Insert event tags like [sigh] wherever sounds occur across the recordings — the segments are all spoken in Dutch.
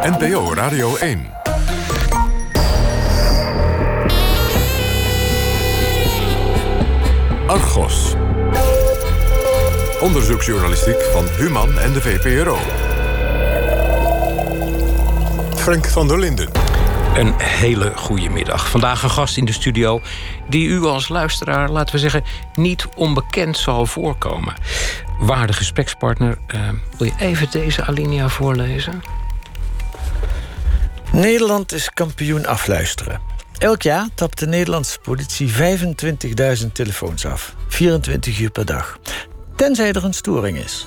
NPO Radio 1. Argos. Onderzoeksjournalistiek van Human en de VPRO. Frank van der Linden. Een hele goede middag. Vandaag een gast in de studio die u als luisteraar, laten we zeggen, niet onbekend zal voorkomen. Waarde gesprekspartner, uh, wil je even deze alinea voorlezen? Nederland is kampioen afluisteren. Elk jaar tapt de Nederlandse politie 25.000 telefoons af. 24 uur per dag. Tenzij er een storing is.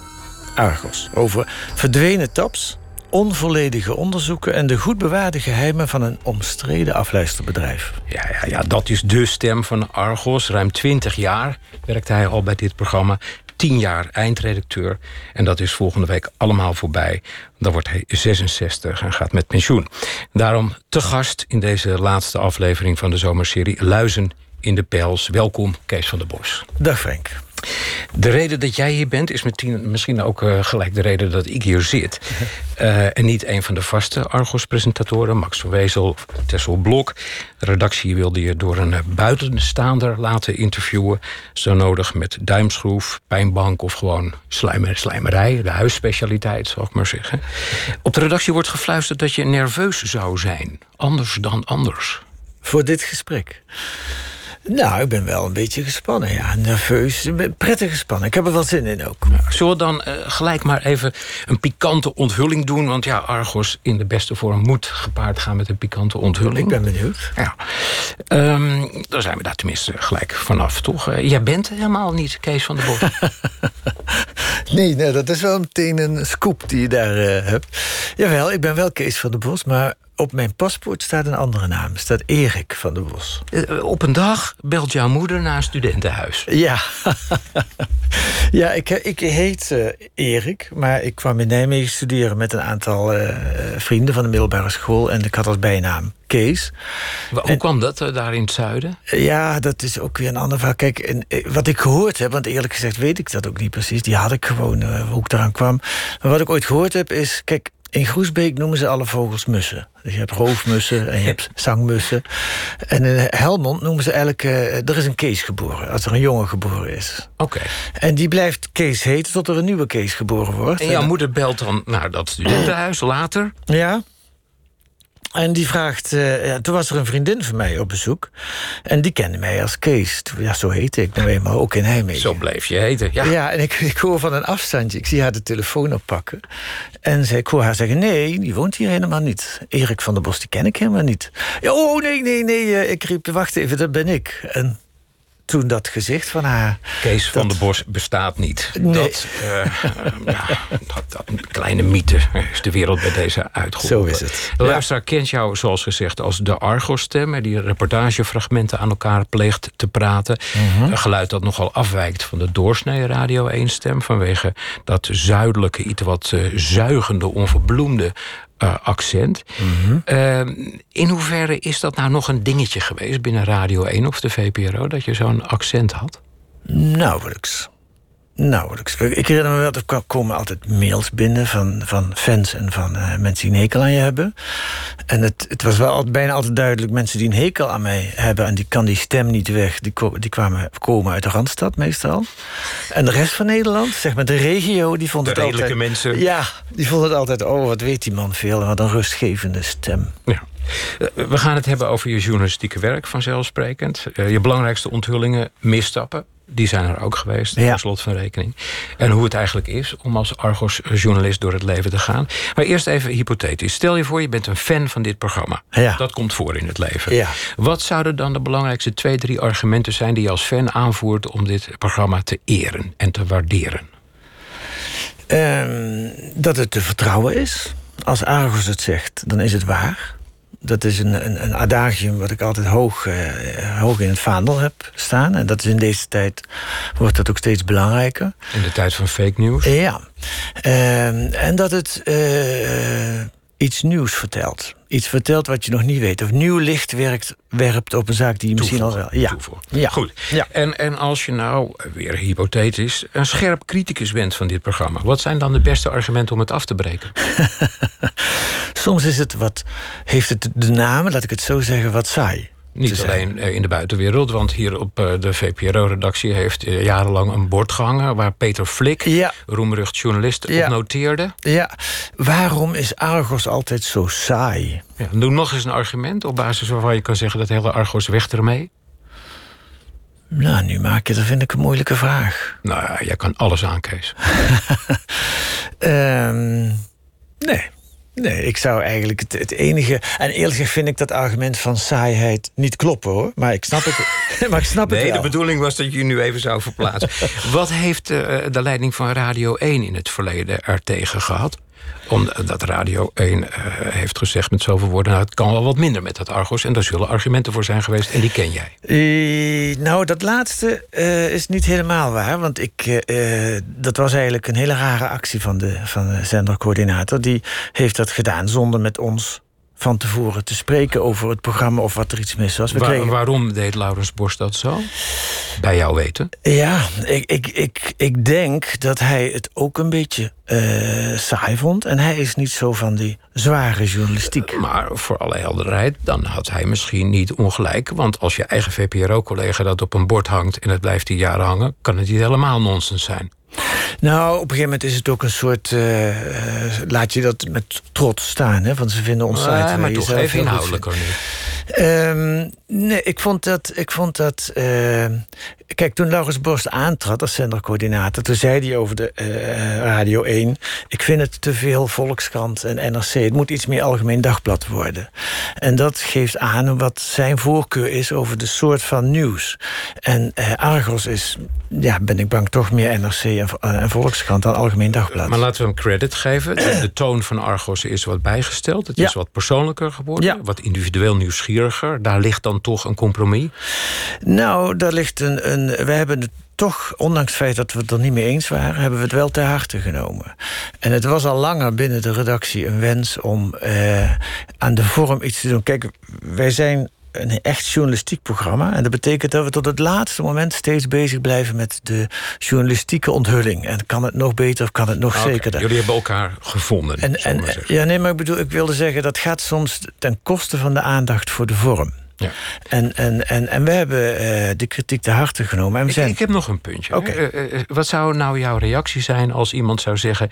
Argos over verdwenen taps, onvolledige onderzoeken en de goed bewaarde geheimen van een omstreden afluisterbedrijf. Ja, ja, ja, dat is de stem van Argos. Ruim 20 jaar werkte hij al bij dit programma. 10 jaar eindredacteur. En dat is volgende week allemaal voorbij. Dan wordt hij 66 en gaat met pensioen. Daarom te gast in deze laatste aflevering van de zomerserie Luizen in de Pels. Welkom, Kees van der Bos. Dag Frank. De reden dat jij hier bent is misschien ook uh, gelijk de reden dat ik hier zit. Uh, [laughs] en niet een van de vaste Argos-presentatoren, Max van Wezel, Tessel Blok. De redactie wilde je door een uh, buitenstaander laten interviewen. Zo nodig met duimschroef, pijnbank of gewoon slijmer, slijmerij. De huisspecialiteit, zal ik maar zeggen. Op de redactie wordt gefluisterd dat je nerveus zou zijn. Anders dan anders. Voor dit gesprek? Nou, ik ben wel een beetje gespannen, ja. Nerveus, prettig gespannen. Ik heb er wel zin in ook. zullen we dan uh, gelijk maar even een pikante onthulling doen? Want ja, Argos in de beste vorm moet gepaard gaan met een pikante onthulling. Ik ben benieuwd. Ja. Um, dan zijn we daar tenminste gelijk vanaf, toch? Uh, jij bent helemaal niet Kees van der Bos. [laughs] nee, nee, dat is wel meteen een scoop die je daar uh, hebt. Jawel, ik ben wel Kees van der Bos, maar op mijn paspoort staat een andere naam. staat Erik van der Bos. Uh, op een dag belt jouw moeder naar een studentenhuis. Ja, [laughs] ja ik, ik heet uh, Erik, maar ik kwam in Nijmegen studeren met een aantal uh, vrienden van de middelbare school. En ik had als bijnaam Kees. Hoe en, kwam dat daar in het zuiden? Ja, dat is ook weer een ander verhaal. Kijk, en, wat ik gehoord heb, want eerlijk gezegd weet ik dat ook niet precies. Die had ik gewoon, hoe ik eraan kwam. Maar wat ik ooit gehoord heb is, kijk, in Groesbeek noemen ze alle vogels mussen. Dus je hebt roofmussen en je hebt zangmussen. En in Helmond noemen ze eigenlijk... Uh, er is een Kees geboren, als er een jongen geboren is. Oké. En die blijft Kees heten tot er een nieuwe Kees geboren wordt. En jouw moeder belt dan naar dat studentenhuis later? Ja. En die vraagt, uh, ja, toen was er een vriendin van mij op bezoek. En die kende mij als Kees. Ja, zo heette ik nou eenmaal, ook in Nijmegen. Zo bleef je heten, ja. Ja, en ik, ik hoor van een afstandje, ik zie haar de telefoon oppakken. En zij, ik hoor haar zeggen, nee, die woont hier helemaal niet. Erik van der Bos, die ken ik helemaal niet. Ja, oh, nee, nee, nee, ik riep, wacht even, dat ben ik. En toen dat gezicht van haar... Kees van der Bos bestaat niet. Nee. Dat, uh, ja, dat, dat, kleine mythe is de wereld bij deze uitgeroepen. Zo is het. De luisteraar ja. kent jou, zoals gezegd, als de Argos-stem... die reportagefragmenten aan elkaar pleegt te praten. Mm -hmm. Een geluid dat nogal afwijkt van de doorsnee Radio 1-stem... vanwege dat zuidelijke, iets wat uh, zuigende, onverbloemde uh, accent. Mm -hmm. uh, in hoeverre is dat nou nog een dingetje geweest binnen Radio 1 of de VPRO... dat je zo'n accent had? Nauwelijks. Nauwelijks. Ik herinner me wel, er komen altijd mails binnen van, van fans en van uh, mensen die een hekel aan je hebben. En het, het was wel altijd, bijna altijd duidelijk, mensen die een hekel aan mij hebben... en die kan die stem niet weg, die, die kwamen, komen uit de Randstad meestal. En de rest van Nederland, zeg maar de regio, die vond de het altijd... redelijke mensen. Ja, die vond het altijd, oh, wat weet die man veel... en wat een rustgevende stem. Ja. We gaan het hebben over je journalistieke werk, vanzelfsprekend. Uh, je belangrijkste onthullingen, misstappen die zijn er ook geweest, ja. slot van rekening. En hoe het eigenlijk is om als Argos-journalist door het leven te gaan. Maar eerst even hypothetisch. Stel je voor, je bent een fan van dit programma. Ja. Dat komt voor in het leven. Ja. Wat zouden dan de belangrijkste twee, drie argumenten zijn... die je als fan aanvoert om dit programma te eren en te waarderen? Um, dat het te vertrouwen is. Als Argos het zegt, dan is het waar dat is een, een, een, adagium wat ik altijd hoog, uh, hoog in het vaandel heb staan. En dat is in deze tijd wordt dat ook steeds belangrijker. In de tijd van fake news? Ja. Uh, en dat het uh, iets nieuws vertelt. Iets vertelt wat je nog niet weet. Of nieuw licht werkt, werpt op een zaak die je misschien al wel... Ja. ja. Goed. Ja. En, en als je nou, weer hypothetisch... een scherp criticus bent van dit programma... wat zijn dan de beste argumenten om het af te breken? [laughs] soms is het wat, heeft het de naam, laat ik het zo zeggen, wat saai. Niet alleen in de buitenwereld, want hier op de VPRO-redactie heeft jarenlang een bord gehangen waar Peter Flik, ja. roemrucht journalist, op noteerde. Ja, waarom is Argos altijd zo saai? Ja, doe nog eens een argument op basis waarvan je kan zeggen dat hele Argos weg ermee. Nou, nu maak je dat vind ik een moeilijke vraag. Nou ja, jij kan alles aan, Kees. um, [laughs] nee. Nee, ik zou eigenlijk het, het, enige. En eerlijk gezegd vind ik dat argument van saaiheid niet kloppen hoor. Maar ik snap het, [laughs] maar ik snap nee, het wel. de bedoeling was dat je je nu even zou verplaatsen. [laughs] Wat heeft uh, de leiding van Radio 1 in het verleden er tegen gehad? Omdat Radio 1 uh, heeft gezegd met zoveel woorden... Nou, het kan wel wat minder met dat Argos. En daar zullen argumenten voor zijn geweest en die ken jij. Uh, nou, dat laatste uh, is niet helemaal waar. Want ik, dat was eigenlijk een hele rare actie van de, van de zendercoördinator. Die heeft dat gedaan zonder met ons van tevoren te spreken over het programma of wat er iets mis was. We kregen... Waarom deed Laurens Borst dat zo? Bij jou weten? Ja, ik, ik, ik, ik denk dat hij het ook een beetje uh, saai vond. En hij is niet zo van die zware journalistiek. Maar voor alle helderheid, dan had hij misschien niet ongelijk. Want als je eigen VPRO-collega dat op een bord hangt... en het blijft die jaren hangen, kan het niet helemaal nonsens zijn. Nou, op een gegeven moment is het ook een soort... Uh, uh, laat je dat met trots staan, hè? Want ze vinden ons site... Uh, maar toch even inhoudelijker nu. Um, nee, ik vond dat... Ik vond dat kijk, toen Laurens Borst aantrad als zendercoördinator... toen zei hij over de Radio 1... ik vind het te veel Volkskrant en NRC. Het moet iets meer Algemeen Dagblad worden. En dat geeft aan wat zijn voorkeur is... over de soort van nieuws. En Argos is, ja, ben ik bang, toch meer NRC en, en Volkskrant dan Algemeen Dagblad. Maar laten we hem credit geven. De, de toon van Argos is wat bijgesteld. Het Ja. is wat persoonlijker geworden. Ja. Wat individueel Daar ligt dan toch een compromis. Nou, daar ligt een, een. We hebben het toch, ondanks het feit dat we het er niet mee eens waren, hebben we het wel ter harte genomen. En het was al langer binnen de redactie een wens om eh, aan de vorm iets te doen. Kijk, wij zijn een echt journalistiek programma. En dat betekent dat we tot het laatste moment steeds bezig blijven met de journalistieke onthulling. En kan het nog beter of kan het nog zekerder? Jullie hebben elkaar gevonden. En, en, ja, nee, maar ik bedoel, ik wilde zeggen, dat gaat soms ten koste van de aandacht voor de vorm. Ja. En, en, en, en we hebben eh, de kritiek te harte genomen. En we Ik, zijn... ik heb nog een puntje. Oké. Eh, eh, wat zou nou jouw reactie zijn als iemand zou zeggen... 80%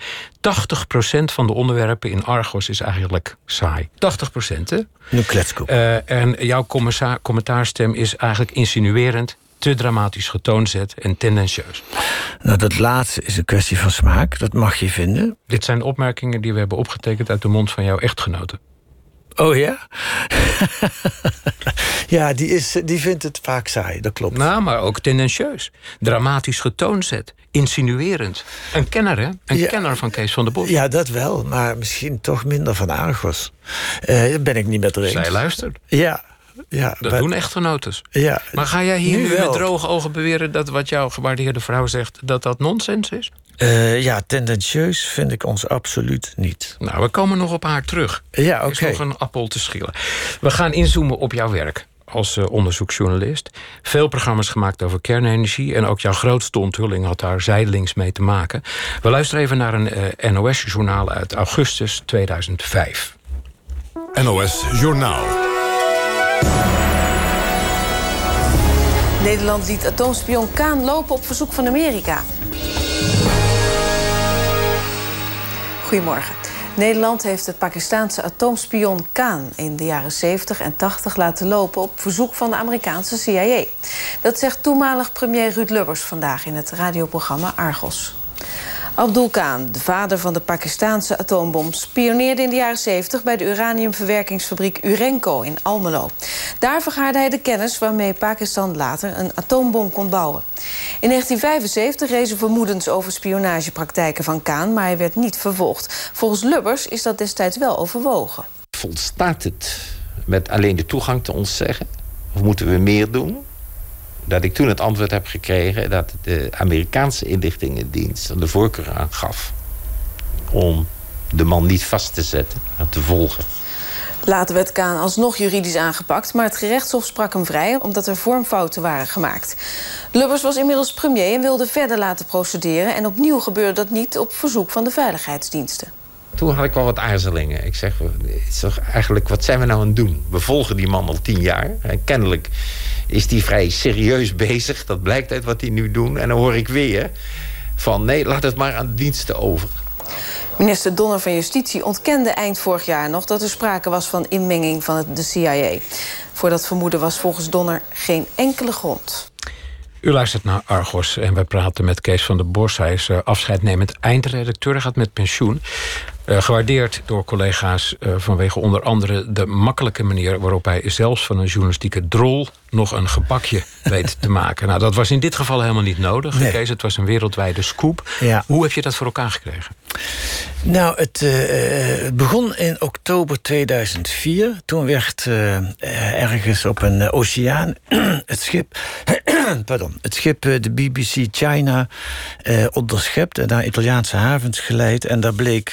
van de onderwerpen in Argos is eigenlijk saai. 80%, hè? Nu kletskoek. En jouw commentaarstem is eigenlijk insinuerend... te dramatisch getoonzet en tendentieus. Nou, dat laatste is een kwestie van smaak. Dat mag je vinden. Dit zijn opmerkingen die we hebben opgetekend... uit de mond van jouw echtgenote. Oh ja? [laughs] ja, die, is, die vindt het vaak saai, dat klopt. Nou, maar ook tendentieus. Dramatisch getoonzet. Insinuerend. Een kenner, hè? Een Ja. kenner van Kees van der Bos. Ja, dat wel, maar misschien toch minder van Argos. Eh daar ben ik niet met eens. Zij luistert. Ja, ja. Dat doen echtgenotes. ja. Maar ga jij hier Nu nu, met droge ogen beweren... dat wat jouw gewaardeerde vrouw zegt, dat dat nonsens is? Eh, ja, tendentieus vind ik ons absoluut niet. Nou, we komen nog op haar terug. Ja, Er oké. is nog een appel te schillen. We gaan inzoomen op jouw werk als eh, onderzoeksjournalist. Veel programma's gemaakt over kernenergie... en ook jouw grootste onthulling had daar zijdelings mee te maken. We luisteren even naar een eh, NOS-journaal uit augustus 2005. NOS Journaal. Nederland liet atoomspion Kaan lopen op verzoek van Amerika. Goedemorgen. Nederland heeft de Pakistaanse atoomspion Kaan in de jaren 70 en 80 laten lopen op verzoek van de Amerikaanse CIA. Dat zegt toenmalig premier Ruud Lubbers vandaag in het radioprogramma Argos. Abdul Khan, de vader van de Pakistaanse atoombom, spioneerde in de jaren 70 bij de uraniumverwerkingsfabriek Urenco in Almelo. Daar vergaarde hij de kennis waarmee Pakistan later een atoombom kon bouwen. In 1975 rezen vermoedens over spionagepraktijken van Khan, maar hij werd niet vervolgd. Volgens Lubbers is dat destijds wel overwogen. volstaat het met alleen de toegang te ons zeggen? Of moeten we meer doen? Dat ik toen het antwoord heb gekregen dat de Amerikaanse inlichtingendienst er de voorkeur aan gaf om de man niet vast te zetten, maar te volgen. Later werd Kaan alsnog juridisch aangepakt, maar het gerechtshof sprak hem vrij omdat er vormfouten waren gemaakt. Lubbers was inmiddels premier en wilde verder laten procederen en opnieuw gebeurde dat niet op verzoek van de veiligheidsdiensten. toen had ik wel wat aarzelingen. Ik zeg, is toch eigenlijk, wat zijn we nou aan het doen? We volgen die man al tien jaar. En kennelijk is hij vrij serieus [laughs] bezig. Dat blijkt uit wat hij nu doet. En dan hoor ik weer van, nee, laat het maar aan de diensten over. Minister Donner van Justitie ontkende eind vorig jaar nog... dat er sprake was van inmenging van de CIA. Voor dat vermoeden was volgens Donner geen enkele grond. U luistert naar Argos en wij praten met Kees van der Bos. Hij is uh, afscheidnemend eindredacteur, gaat met pensioen. Uh, gewaardeerd door collega's uh, vanwege onder andere de makkelijke manier waarop hij zelfs van een journalistieke drol nog een gebakje [laughs] weet te maken. Nou, dat was in dit geval helemaal niet nodig. Nee. Kees, het was een wereldwijde scoop. Ja. Hoe heb je dat voor elkaar gekregen? Nou, het, uh, het begon in oktober 2004. Toen werd uh, ergens op een oceaan [clears throat] het schip, [clears throat] pardon, het schip de BBC China onderschept en naar Italiaanse havens geleid. En daar bleek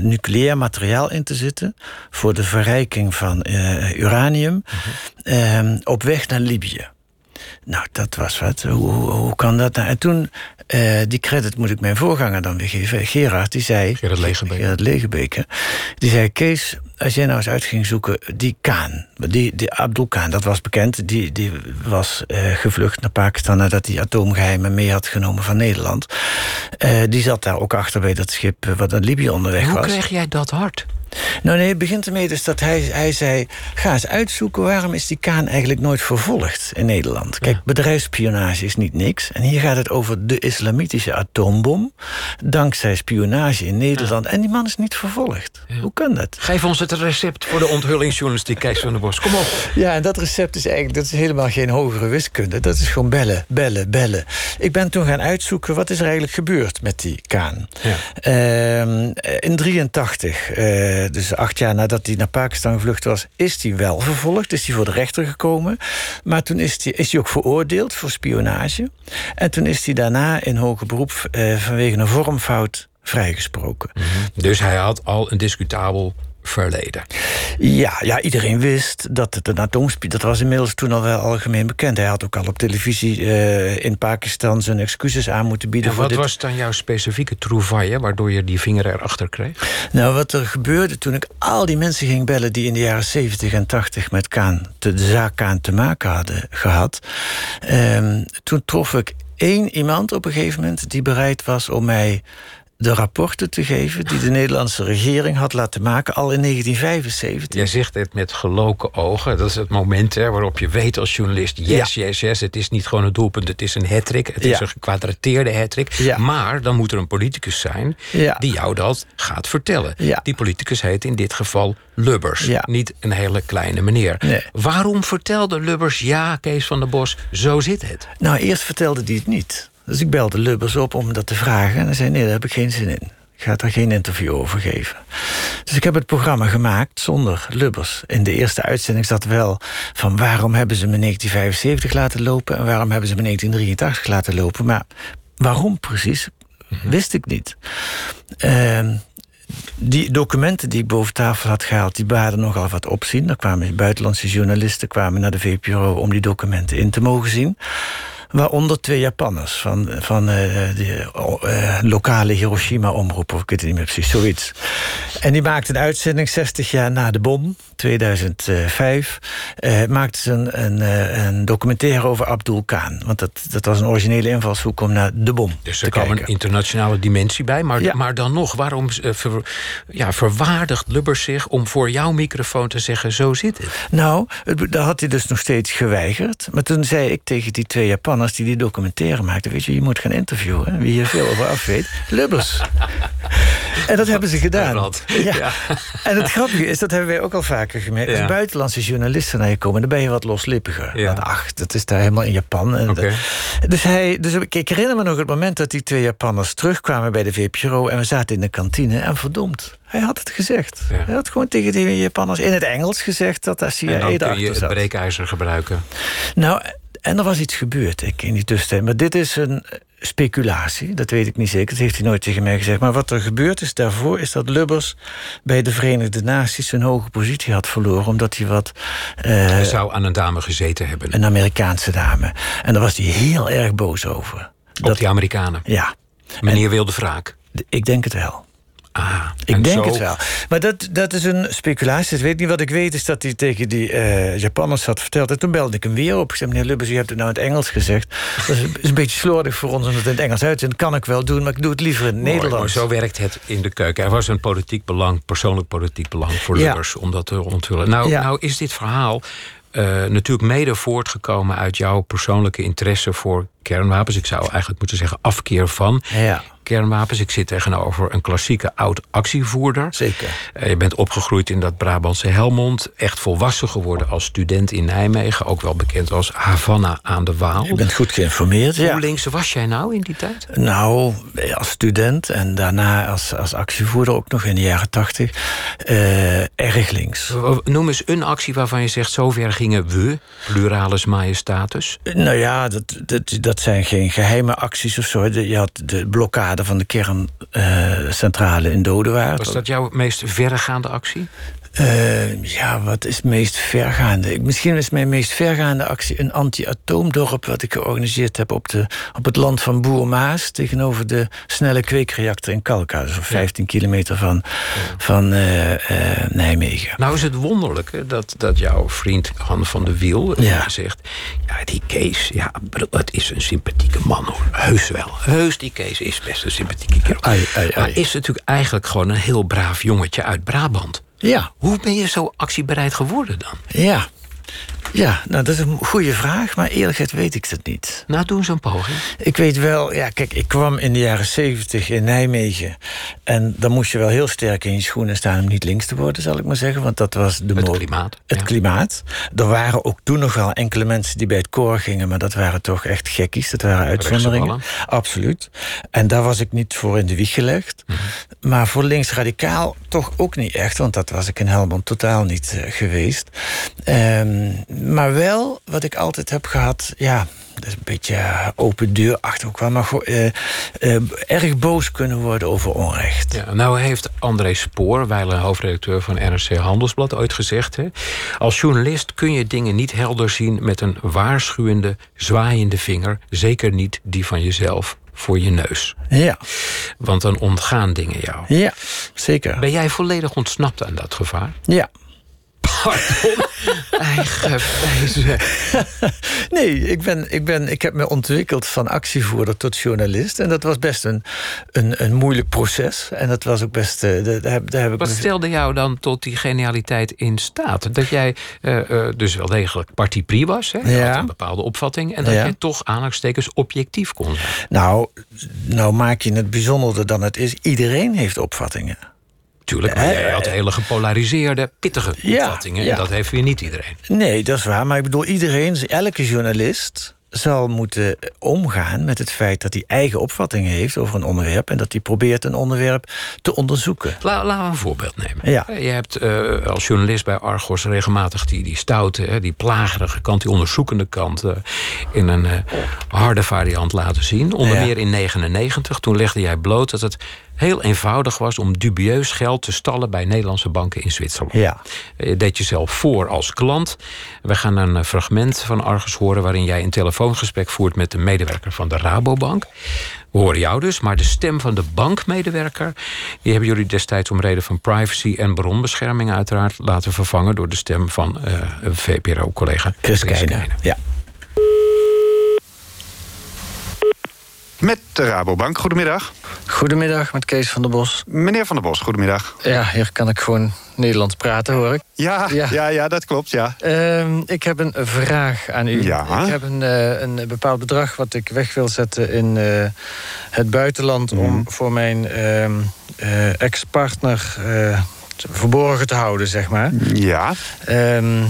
nucleair materiaal in te zitten voor de verrijking van uranium mm -hmm. op weg naar Libië. Nou, dat was wat. Hoe, hoe, hoe kan dat nou? En toen, uh, die credit moet ik mijn voorganger dan weer geven. Gerard, die zei... Gerard Legebeke. Gerard Legebeke. Die zei, Kees, als jij nou eens uit ging zoeken... die Kaan, die, die Abdul Kaan, dat was bekend. Die, die was uh, gevlucht naar Pakistan... nadat hij atoomgeheimen mee had genomen van Nederland. Uh, die zat daar ook achter bij dat schip... wat naar Libië onderweg Hoe was. Hoe kreeg jij dat hard? Nou nee, het begint ermee dus dat hij, hij zei... ga eens uitzoeken waarom is die Kaan eigenlijk nooit vervolgd in Nederland. Kijk, ja. bedrijfsspionage is niet niks. En hier gaat het over de islamitische atoombom. Dankzij spionage in Nederland. Ja. En die man is niet vervolgd. Ja. Hoe kan dat? Geef ons het recept voor de onthullingsjournalistiek, Kees van der Bos. Kom op. Ja, en dat recept is eigenlijk dat is helemaal geen hogere wiskunde. Dat is gewoon bellen, bellen, bellen. Ik ben toen gaan uitzoeken wat is er eigenlijk gebeurd met die Kaan. Uh, in 83... Uh, dus acht jaar nadat hij naar Pakistan gevlucht was, is hij wel vervolgd. Is hij voor de rechter gekomen. Maar toen is hij, is ook veroordeeld voor spionage. En toen is hij daarna in hoger beroep eh, vanwege een vormfout vrijgesproken. -hmm. Dus hij had al een discutabel verleden. Ja, ja, iedereen wist dat het een atoomspion... dat was inmiddels toen al wel algemeen bekend. Hij had ook al op televisie uh, in Pakistan zijn excuses aan moeten bieden. En voor wat dit. was dan jouw specifieke trouvaille... waardoor je die vinger erachter kreeg? Nou, wat er gebeurde toen ik al die mensen ging bellen... die in de jaren 70 en 80 met Kaan, de zaak Kaan te maken hadden gehad... Um, toen trof ik één iemand op een gegeven moment... die bereid was om mij de rapporten te geven die de Nederlandse regering had laten maken al in 1975. Jij zegt het met geloken ogen. Dat is het moment hè, waarop je weet als journalist... yes, ja. yes, yes, het is niet gewoon een doelpunt, het is een hattrick. Het ja. is een gekwadrateerde hattrick. Ja. Maar dan moet er een politicus zijn die jou dat gaat vertellen. Die politicus heet in dit geval Lubbers. Niet een hele kleine meneer. Nee. Waarom vertelde Lubbers, ja, Kees van der Bos, zo zit het? Nou, eerst vertelde hij het niet. Dus ik belde Lubbers op om dat te vragen. En hij zei, nee, daar heb ik geen zin in. Ik ga daar geen interview over geven. Dus ik heb het programma gemaakt zonder Lubbers. In de eerste uitzending zat wel van... waarom hebben ze me 1975 laten lopen... en waarom hebben ze me 1983 laten lopen. Maar waarom precies, wist ik niet. Uh, die documenten die ik boven tafel had gehaald... die baden nogal wat opzien. Er kwamen buitenlandse journalisten kwamen naar de VPRO... om die documenten in te mogen zien... Waaronder twee Japanners van, van uh, de uh, lokale Hiroshima-omroep, of ik weet het niet meer precies, zoiets. En die maakte een uitzending 60 jaar na de bom, 2005. Uh, maakte ze een, een, een, documentaire over Abdul Khan. Want dat, dat was een originele invalshoek om naar de bom Dus te er kwam kijken. een internationale dimensie bij. Maar, Ja. maar dan nog, waarom ver, ja, verwaardigt Lubbers zich om voor jouw microfoon te zeggen: zo zit het? Nou, dat had hij dus nog steeds geweigerd. Maar toen zei ik tegen die twee Japanners die die documentaire maakten... weet je, je moet gaan interviewen, wie hier veel over af weet. Lubbers. [laughs] en dat hebben ze gedaan. Ja. Ja. En het grappige is, dat hebben wij ook al vaker gemerkt... Ja. als buitenlandse journalisten naar je komen... dan ben je wat loslippiger. Ja. Ach, dat is daar helemaal in Japan. En. Dus, hij, dus ik, herinner me nog het moment dat die twee Japanners terugkwamen bij de VPRO... en we zaten in de kantine en verdomd... Hij had het gezegd. Ja. Hij had gewoon tegen die Japanners in het Engels gezegd... dat daar En CIA dan kun je het breekijzer gebruiken. Nou, en er was iets gebeurd ik, in die tussentijd. Maar dit is een speculatie, dat weet ik niet zeker. Dat heeft hij nooit tegen mij gezegd. Maar wat er gebeurd is daarvoor... is dat Lubbers bij de Verenigde Naties... zijn hoge positie had verloren... omdat hij wat... eh, Hij zou aan een dame gezeten hebben. een Amerikaanse dame. En daar was hij heel erg boos over. Op die Amerikanen. Ja, Meneer wilde wraak. ik denk het wel. Ah, Ik en denk zo- het wel. Maar dat, dat is een speculatie. Ik weet niet wat ik weet, is dat hij tegen die eh, Japanners had verteld. En toen belde ik hem weer op. Ik zei, meneer Lubbers, u hebt het nou in het Engels gezegd. Dat is, is een beetje slordig voor ons om het in het Engels uit te. Dat kan ik wel doen, maar ik doe het liever in het Nederlands. maar zo werkt het in de keuken. Er was een politiek belang, persoonlijk politiek belang voor Ja. Lubbers om dat te onthullen. Nou, Ja. nou is dit verhaal eh, natuurlijk mede voortgekomen uit jouw persoonlijke interesse voor kernwapens. Ik zou eigenlijk moeten zeggen afkeer van Ja, kernwapens. Ik zit tegenover een klassieke oud-actievoerder. zeker. Eh, Je bent opgegroeid in dat Brabantse Helmond. Echt volwassen geworden als student in Nijmegen. Ook wel bekend als Havana aan de Waal. Je bent goed geïnformeerd. Hoe Ja. links was jij nou in die tijd? Nou, als student en daarna als, als actievoerder ook nog in de jaren tachtig. eh, erg links. Noem eens een actie waarvan je zegt... zover gingen we, pluralis majestatis. Nou ja, dat, dat, dat zijn geen geheime acties of zo. Je had de blokkade van de kerncentrale in Dodewaard. Was dat jouw meest verregaande actie? Eh, ja, wat is het meest vergaande? Misschien is mijn meest vergaande actie een anti-atoomdorp... wat ik georganiseerd heb op, de, op het land van Boer-Maas... tegenover de snelle kweekreactor in Kalka. Zo'n 15 kilometer van, van eh, eh, Nijmegen. Nou is het wonderlijke dat, dat jouw vriend Han van de Wiel Ja. zegt... ja, die Kees, ja, het is een sympathieke man hoor. Heus wel. Heus, die Kees is best een sympathieke kerel. Ai, ai, Maar is natuurlijk eigenlijk gewoon een heel braaf jongetje uit Brabant. Ja, Hoe ben je zo actiebereid geworden dan? ja. Ja, nou, dat is een goede vraag, maar eerlijk gezegd weet ik het niet. Nou, eens een poging. Ik weet wel, ja, kijk, ik kwam in de jaren zeventig in Nijmegen. En dan moest je wel heel sterk in je schoenen staan om niet links te worden, zal ik maar zeggen. Want dat was de Het klimaat, Het ja. klimaat. Er waren ook toen nog wel enkele mensen die bij het koor gingen, maar dat waren toch echt gekkies. Dat waren uitzonderingen. Absoluut. En daar was ik niet voor in de wieg gelegd. Mhm. Maar voor linksradicaal toch ook niet echt, want dat was ik in Helmond totaal niet eh, geweest. Ehm, maar wel, wat ik altijd heb gehad, ja, dat is een beetje eh, open deur achter ook wel, maar eh, erg boos kunnen worden over onrecht. Ja, nou heeft André Spoor, wijlen hoofdredacteur van NRC Handelsblad, ooit gezegd... Hè, als journalist kun je dingen niet helder zien met een waarschuwende, zwaaiende vinger. Zeker niet die van jezelf voor je neus. Ja, Want dan ontgaan dingen jou. ja, zeker. Ben jij volledig ontsnapt aan dat gevaar? Ja. Pardon? [laughs] Eigen. Nee, ik, ben, ik, ben, ik heb me ontwikkeld van actievoerder tot journalist. En dat was best een, een, een moeilijk proces. En dat was ook best. eh, daar, heb, daar heb ik Wat me- stelde jou dan tot die genialiteit in staat? Dat jij eh, eh, dus wel degelijk parti pri was, hè? Je Ja. had een bepaalde opvatting... en dat Ja. jij toch aanhalingstekens objectief kon zijn. Nou, nou maak je het bijzonderder dan het is. Iedereen heeft opvattingen. Tuurlijk, maar jij had hele gepolariseerde, pittige opvattingen. ja. En dat heeft weer niet iedereen. Nee, dat is waar. Maar ik bedoel, iedereen, elke journalist zal moeten omgaan met het feit dat hij eigen opvattingen heeft over een onderwerp en dat hij probeert een onderwerp te onderzoeken. La, laten we een voorbeeld nemen. Ja. Je hebt eh, als journalist bij Argos regelmatig die, die stoute, die plagerige kant, die onderzoekende kant eh, in een eh, harde variant laten zien. Onder Ja. meer in 99. Toen legde jij bloot dat het heel eenvoudig was om dubieus geld te stallen bij Nederlandse banken in Zwitserland. Ja. Je deed jezelf voor als klant. We gaan een eh, fragment van Argus horen waarin jij een telefoongesprek voert met de medewerker van de Rabobank. We horen jou dus, maar de stem van de bankmedewerker... die hebben jullie destijds om reden van privacy en bronbescherming uiteraard... laten vervangen door de stem van eh een VPRO-collega Chris. Ja. Met de Rabobank, goedemiddag. Goedemiddag, met Kees van der Bos. Meneer Van der Bos, goedemiddag. Ja, hier kan ik gewoon Nederlands praten, hoor ik. Ja, ja, Ja. ja, dat klopt, ja. Ehm, ik heb een vraag aan u. Ja. Ik heb een, eh, een bepaald bedrag wat ik weg wil zetten in eh, het buitenland... Mhm. om voor mijn ehm, eh, ex-partner verborgen te houden, zeg maar. Ja, Ehm,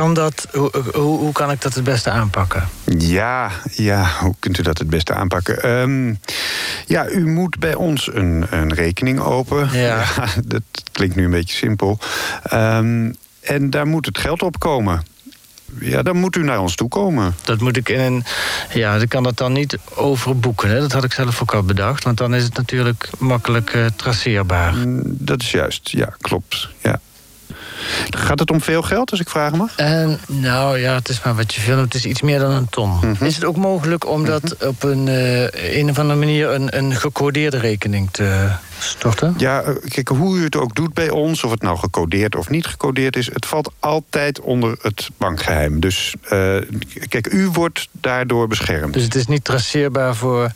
kan dat, hoe, hoe, hoe kan ik dat het beste aanpakken? ja, ja. Hoe kunt u dat het beste aanpakken? Ehm, ja, u moet bij ons een, een rekening open. [laughs] Ja. dat klinkt nu een beetje simpel. Ehm, en daar moet het geld op komen. Ja, dan moet u naar ons toe komen. Dat moet ik in een. Ja, ik kan dat dan niet overboeken. Hè? Dat had ik zelf ook al bedacht. Want dan is het natuurlijk makkelijk eh, traceerbaar. Mm, Dat is juist, ja, klopt. Ja. Gaat het om veel geld, als ik vragen mag? En, nou ja, het is maar wat je filmt. Het is iets meer dan een ton. Mhm. Is het ook mogelijk om dat op een, eh, een of andere manier... een, een gecodeerde rekening te storten? Ja, eh, kijk, hoe u het ook doet bij ons, of het nou gecodeerd of niet gecodeerd is, het valt altijd onder het bankgeheim. Dus kijk, u wordt daardoor beschermd. Dus het is niet traceerbaar voor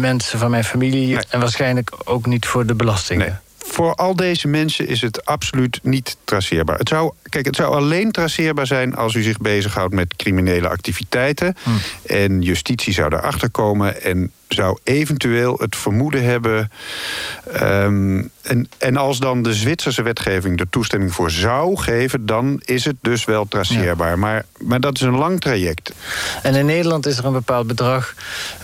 mensen van mijn familie... Nee. en waarschijnlijk ook niet voor de belastingen? Nee. Voor al deze mensen is het absoluut niet traceerbaar. Het zou, kijk, het zou alleen traceerbaar zijn als u zich bezighoudt met criminele activiteiten. En justitie zou daarachter komen en zou eventueel het vermoeden hebben. ehm, en, en als dan de Zwitserse wetgeving er toestemming voor zou geven, dan is het dus wel traceerbaar. Maar, maar dat is een lang traject. En in Nederland is er een bepaald bedrag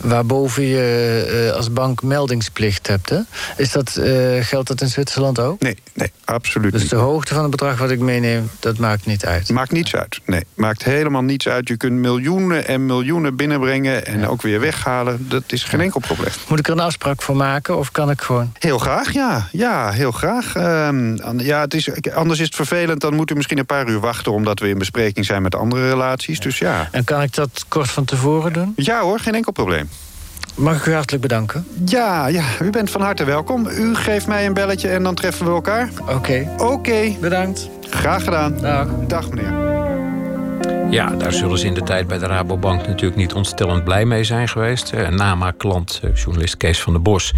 waarboven je eh, als bank meldingsplicht hebt. Hè? Is dat, eh, geldt dat in Zwitserland ook? Nee, nee, absoluut Dus niet. de hoogte van het bedrag wat ik meeneem, dat maakt niet uit. Maakt niets uit. Nee, maakt helemaal niets uit. Je kunt miljoenen en miljoenen binnenbrengen en ook weer weghalen. Dat is geen enkel probleem. Moet ik er een afspraak voor maken of kan ik gewoon... Heel graag, ja. Ja, heel graag. Ehm, ja, het is, anders is het vervelend. Dan moet u misschien een paar uur wachten... omdat we in bespreking zijn met andere relaties. Dus ja. En kan ik dat kort van tevoren doen? Ja hoor, geen enkel probleem. Mag ik u hartelijk bedanken? Ja, ja, u bent van harte welkom. U geeft mij een belletje en dan treffen we elkaar. Oké, Oké, bedankt. graag gedaan. Dag. Dag meneer. Ja, daar zullen ze in de tijd bij de Rabobank natuurlijk niet ontstellend blij mee zijn geweest. Eh, nama-klant, eh, journalist Kees van der Bos,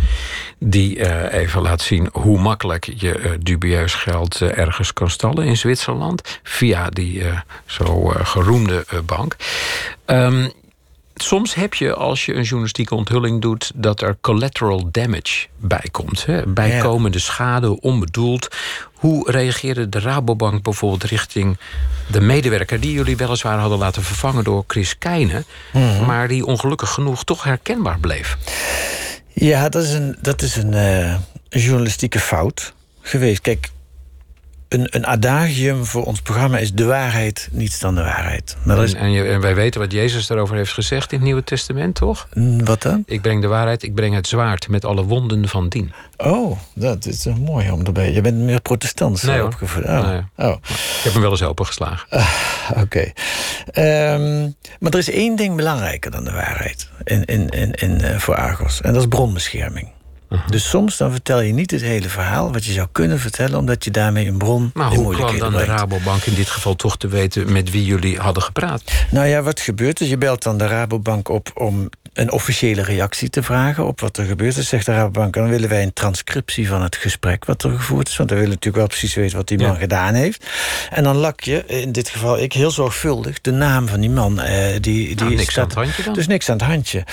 die eh, even laat zien hoe makkelijk je dubieus geld ergens kan stallen in Zwitserland. Via die zo geroemde bank. Ehm, soms heb je, als je een journalistieke onthulling doet, dat er collateral damage bij komt. Hè? Bijkomende schade, onbedoeld. Hoe reageerde de Rabobank bijvoorbeeld richting de medewerker die jullie weliswaar hadden laten vervangen door Chris Keijnen, maar die ongelukkig genoeg toch herkenbaar bleef? Ja, dat is een, dat is een eh, journalistieke fout geweest. Kijk, een, een adagium voor ons programma is de waarheid, niets dan de waarheid. Dat is, En, en, je- en wij weten wat Jezus daarover heeft gezegd in het Nieuwe Testament, toch? Mm, wat dan? Ik breng de waarheid, ik breng het zwaard met alle wonden van dien. Oh, dat is mooi om erbij. Je bent meer protestants Nee, eh, opgevoed. Oh, Nee. oh. Ik heb hem wel eens opengeslagen. oké. Ehm, maar er is één ding belangrijker dan de waarheid in, in, in, in, eh, voor Argos. En dat is bronbescherming. Mhm. Dus soms dan vertel je niet het hele verhaal wat je zou kunnen vertellen, omdat je daarmee een bron Maar hoe kwam dan de. Rabobank in dit geval toch te weten met wie jullie hadden gepraat? Nou ja, wat gebeurt er? Je belt dan de Rabobank op om een officiële reactie te vragen op wat er gebeurt is. Zegt de Rabobank, dan willen wij een transcriptie van het gesprek wat er gevoerd is. Want we willen natuurlijk wel precies weten wat die man Ja. gedaan heeft. En dan lak je, in dit geval ik, heel zorgvuldig de naam van die man. eh, die, die Nou, niks staat- aan het handje dan? Dus niks aan het handje.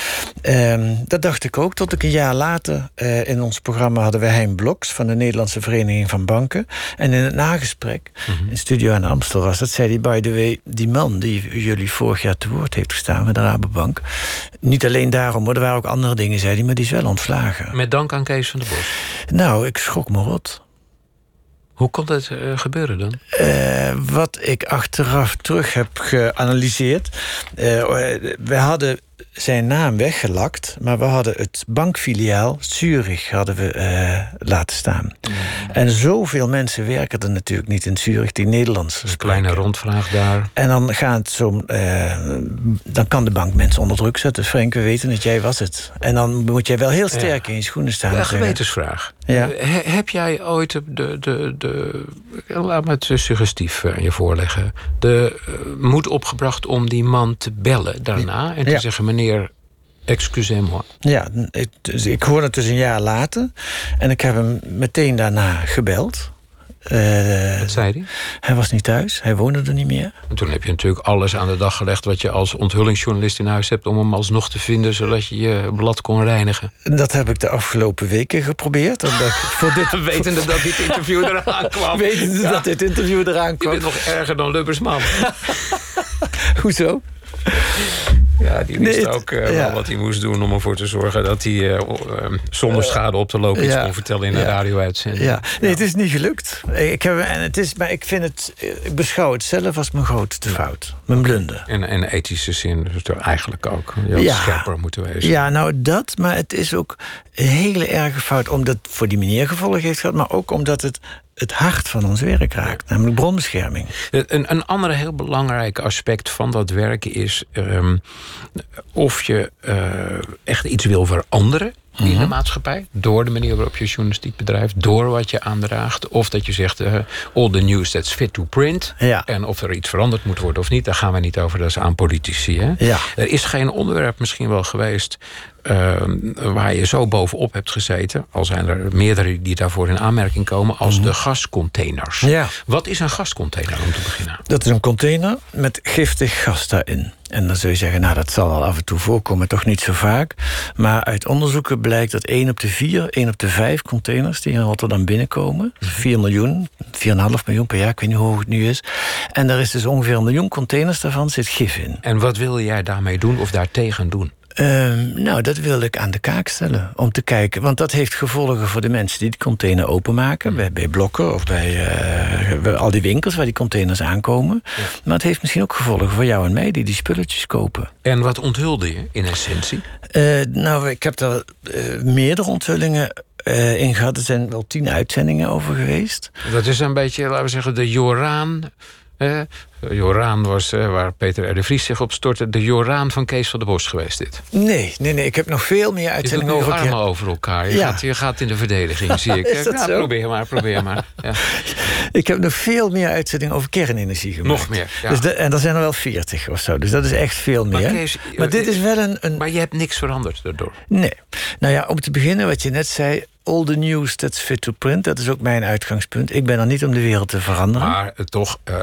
Ehm, dat dacht ik ook, tot ik een jaar later eh, in ons programma hadden we Hein Bloks van de Nederlandse Vereniging van Banken. En in het nagesprek, Mhm. in Studio aan Amstel was dat, zei hij, by the way, die man die jullie vorig jaar te woord heeft gestaan met de Rabobank. Niet alleen daarom, maar er waren ook andere dingen, zei hij, maar die is wel ontslagen. Met dank aan Kees van der Bos. Nou, ik schrok me rot. Hoe kon dat eh, gebeuren dan? Eh, wat ik achteraf terug heb geanalyseerd. eh, we hadden zijn naam weggelakt, maar we hadden het bankfiliaal Zurich hadden we, eh, laten staan. Mm. En zoveel mensen werken er natuurlijk niet in Zurich die Nederlands Een spreken. kleine rondvraag daar. En dan, gaat zo, eh, dan kan de bank mensen onder druk zetten. Frank, we weten dat jij was het. En dan moet jij wel heel sterk in je schoenen staan. en Een gewetensvraag. Ja. Eh, he- heb jij ooit de, de, de, laat me het suggestief aan je voorleggen, de moed opgebracht om die man te bellen daarna en te Ja. zeggen: meneer, excusez-moi. Ja, ik, dus ik hoorde het dus een jaar later. En ik heb hem meteen daarna gebeld. Eh, Wat zei hij? hij was niet thuis, hij woonde er niet meer. En toen heb je natuurlijk alles aan de dag gelegd wat je als onthullingsjournalist in huis hebt om hem alsnog te vinden, zodat je je blad kon reinigen. Dat heb ik de afgelopen weken geprobeerd. Omdat ik voor dit, [laughs] Wetende dat dit interview eraan kwam. wetende dat dit interview eraan Je kwam. bent nog erger dan Lubbersman. [laughs] Hoezo? Ja, die wist Nee, het- ook ja. wel wat hij moest doen om ervoor te zorgen dat hij eh, o- eh, zonder schade op te lopen iets ja. kon vertellen in een Ja. radio-uitzending. Ja, nee, het is niet gelukt. Ik heb, en het is, maar ik vind het, ik beschouw het zelf als mijn grootste fout. Mijn blunder. En in ethische zin dus eigenlijk ook. Je Ja. scherper moeten wezen. Ja, nou dat, maar het is ook een hele erge fout. Omdat het voor die meneer gevolgen heeft gehad, maar ook omdat het het hart van ons werk raakt, namelijk bronbescherming. Een, een ander heel belangrijk aspect van dat werk is ehm, of je uh, echt iets wil veranderen in de mhm. maatschappij. Door de manier waarop je journalistiek bedrijft. Door wat je aandraagt. Of dat je zegt, uh, all the news that's fit to print. Ja. En of er iets veranderd moet worden of niet, daar gaan we niet over. Dat is aan politici. Hè? Ja. Er is geen onderwerp misschien wel geweest Ehm, waar je zo bovenop hebt gezeten, al zijn er meerdere die daarvoor in aanmerking komen, als mhm. de gascontainers. Ja. Wat is een gascontainer om te beginnen? Dat is een container met giftig gas daarin. En dan zul je zeggen, nou dat zal wel af en toe voorkomen, toch niet zo vaak. Maar uit onderzoeken blijkt dat 1 op de 4, 1 op de 5 containers die in Rotterdam binnenkomen, 4 mhm. miljoen, 4,5 miljoen per jaar, ik weet niet hoe hoog het nu is. En daar is dus ongeveer een miljoen containers daarvan zit gif in. En wat wil jij daarmee doen of daartegen doen? Ehm, nou, dat wil ik aan de kaak stellen. Om te kijken, want dat heeft gevolgen voor de mensen die de container openmaken. Bij, bij blokken of bij, uh, al die winkels waar die containers aankomen. Maar het heeft misschien ook gevolgen voor jou en mij die die spulletjes kopen. En wat onthulde je in essentie? Uh, nou, ik heb daar uh, meerdere onthullingen in gehad. Er zijn wel tien uitzendingen over geweest. Dat is een beetje, laten we zeggen, de Joraan Joraan was, uh, waar Peter R. de Vries zich op stortte... de Joraan van Kees van der Bos geweest dit. Nee, nee, nee. Ik heb nog veel meer uitzendingen over... Je armen over elkaar. Je, gaat, je gaat in de verdediging, zie [laughs] ik. Is dat nou, zo? Probeer maar, probeer maar. [laughs] Ja. Ik heb nog veel meer uitzendingen over kernenergie gemaakt. Nog meer, ja. dus de, En er zijn er wel veertig of zo. Dus dat is echt veel meer. Maar, Kees, maar dit is wel een, een... Maar je hebt niks veranderd daardoor? Nee. Nou ja, om te beginnen, wat je net zei all the news that's fit to print. Dat is ook mijn uitgangspunt. Ik ben er niet om de wereld te veranderen. Maar uh, toch uh,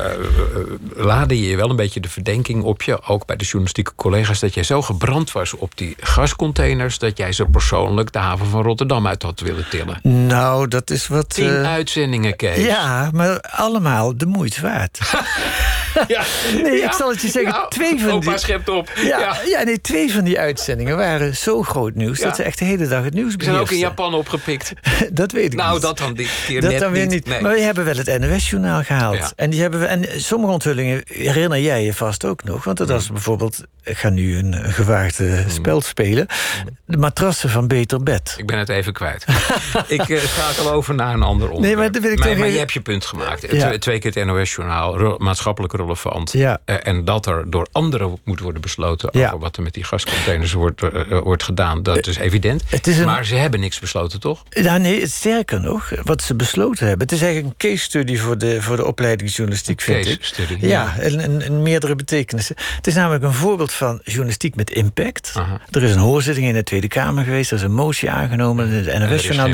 laden je wel een beetje de verdenking op je... ook bij de journalistieke collega's... dat jij zo gebrand was op die gascontainers... dat jij ze persoonlijk de haven van Rotterdam uit had willen tillen. Nou, dat is wat... Tien uitzendingen, Kees. Ja, maar allemaal de moeite waard. [laughs] ja. Nee, ik zal het je zeggen. twee van die... schept op. Ja, ja. nee, twee van die uitzendingen waren zo groot nieuws... dat ze echt de hele dag het nieuws beheersten. zijn ook in Japan opgepikt. [laughs] dat weet ik nou, niet. dat dan die keer dat net dan weer niet. Maar we hebben wel het NOS-journaal gehaald. En, die hebben we, en sommige herinner jij je vast ook nog. Want dat was mm. bijvoorbeeld... Ik ga nu een, een gewaagde mm. spel spelen. De matrassen van Beter Bed. Ik ben het even kwijt. [laughs] ik uh, schakel over naar een ander onderwerp. Nee, maar, dat wil ik maar, maar even... je hebt je punt gemaakt. Ja. Twee keer het NOS-journaal, maatschappelijk relevant. Ja. Uh, en dat er door anderen moet worden besloten... over wat er met die gascontainers wordt, uh, wordt gedaan. Dat is evident. Is een... Maar ze hebben niks besloten, toch? Ja, nee, sterker nog, wat ze besloten hebben... het is eigenlijk een case study voor de, voor de opleiding journalistiek, vind ik. Study, ja, in, meerdere betekenissen. Het is namelijk een voorbeeld van journalistiek met impact. Aha. Er is een hoorzitting in de Tweede Kamer geweest... er is een motie aangenomen, het NOS-journaal...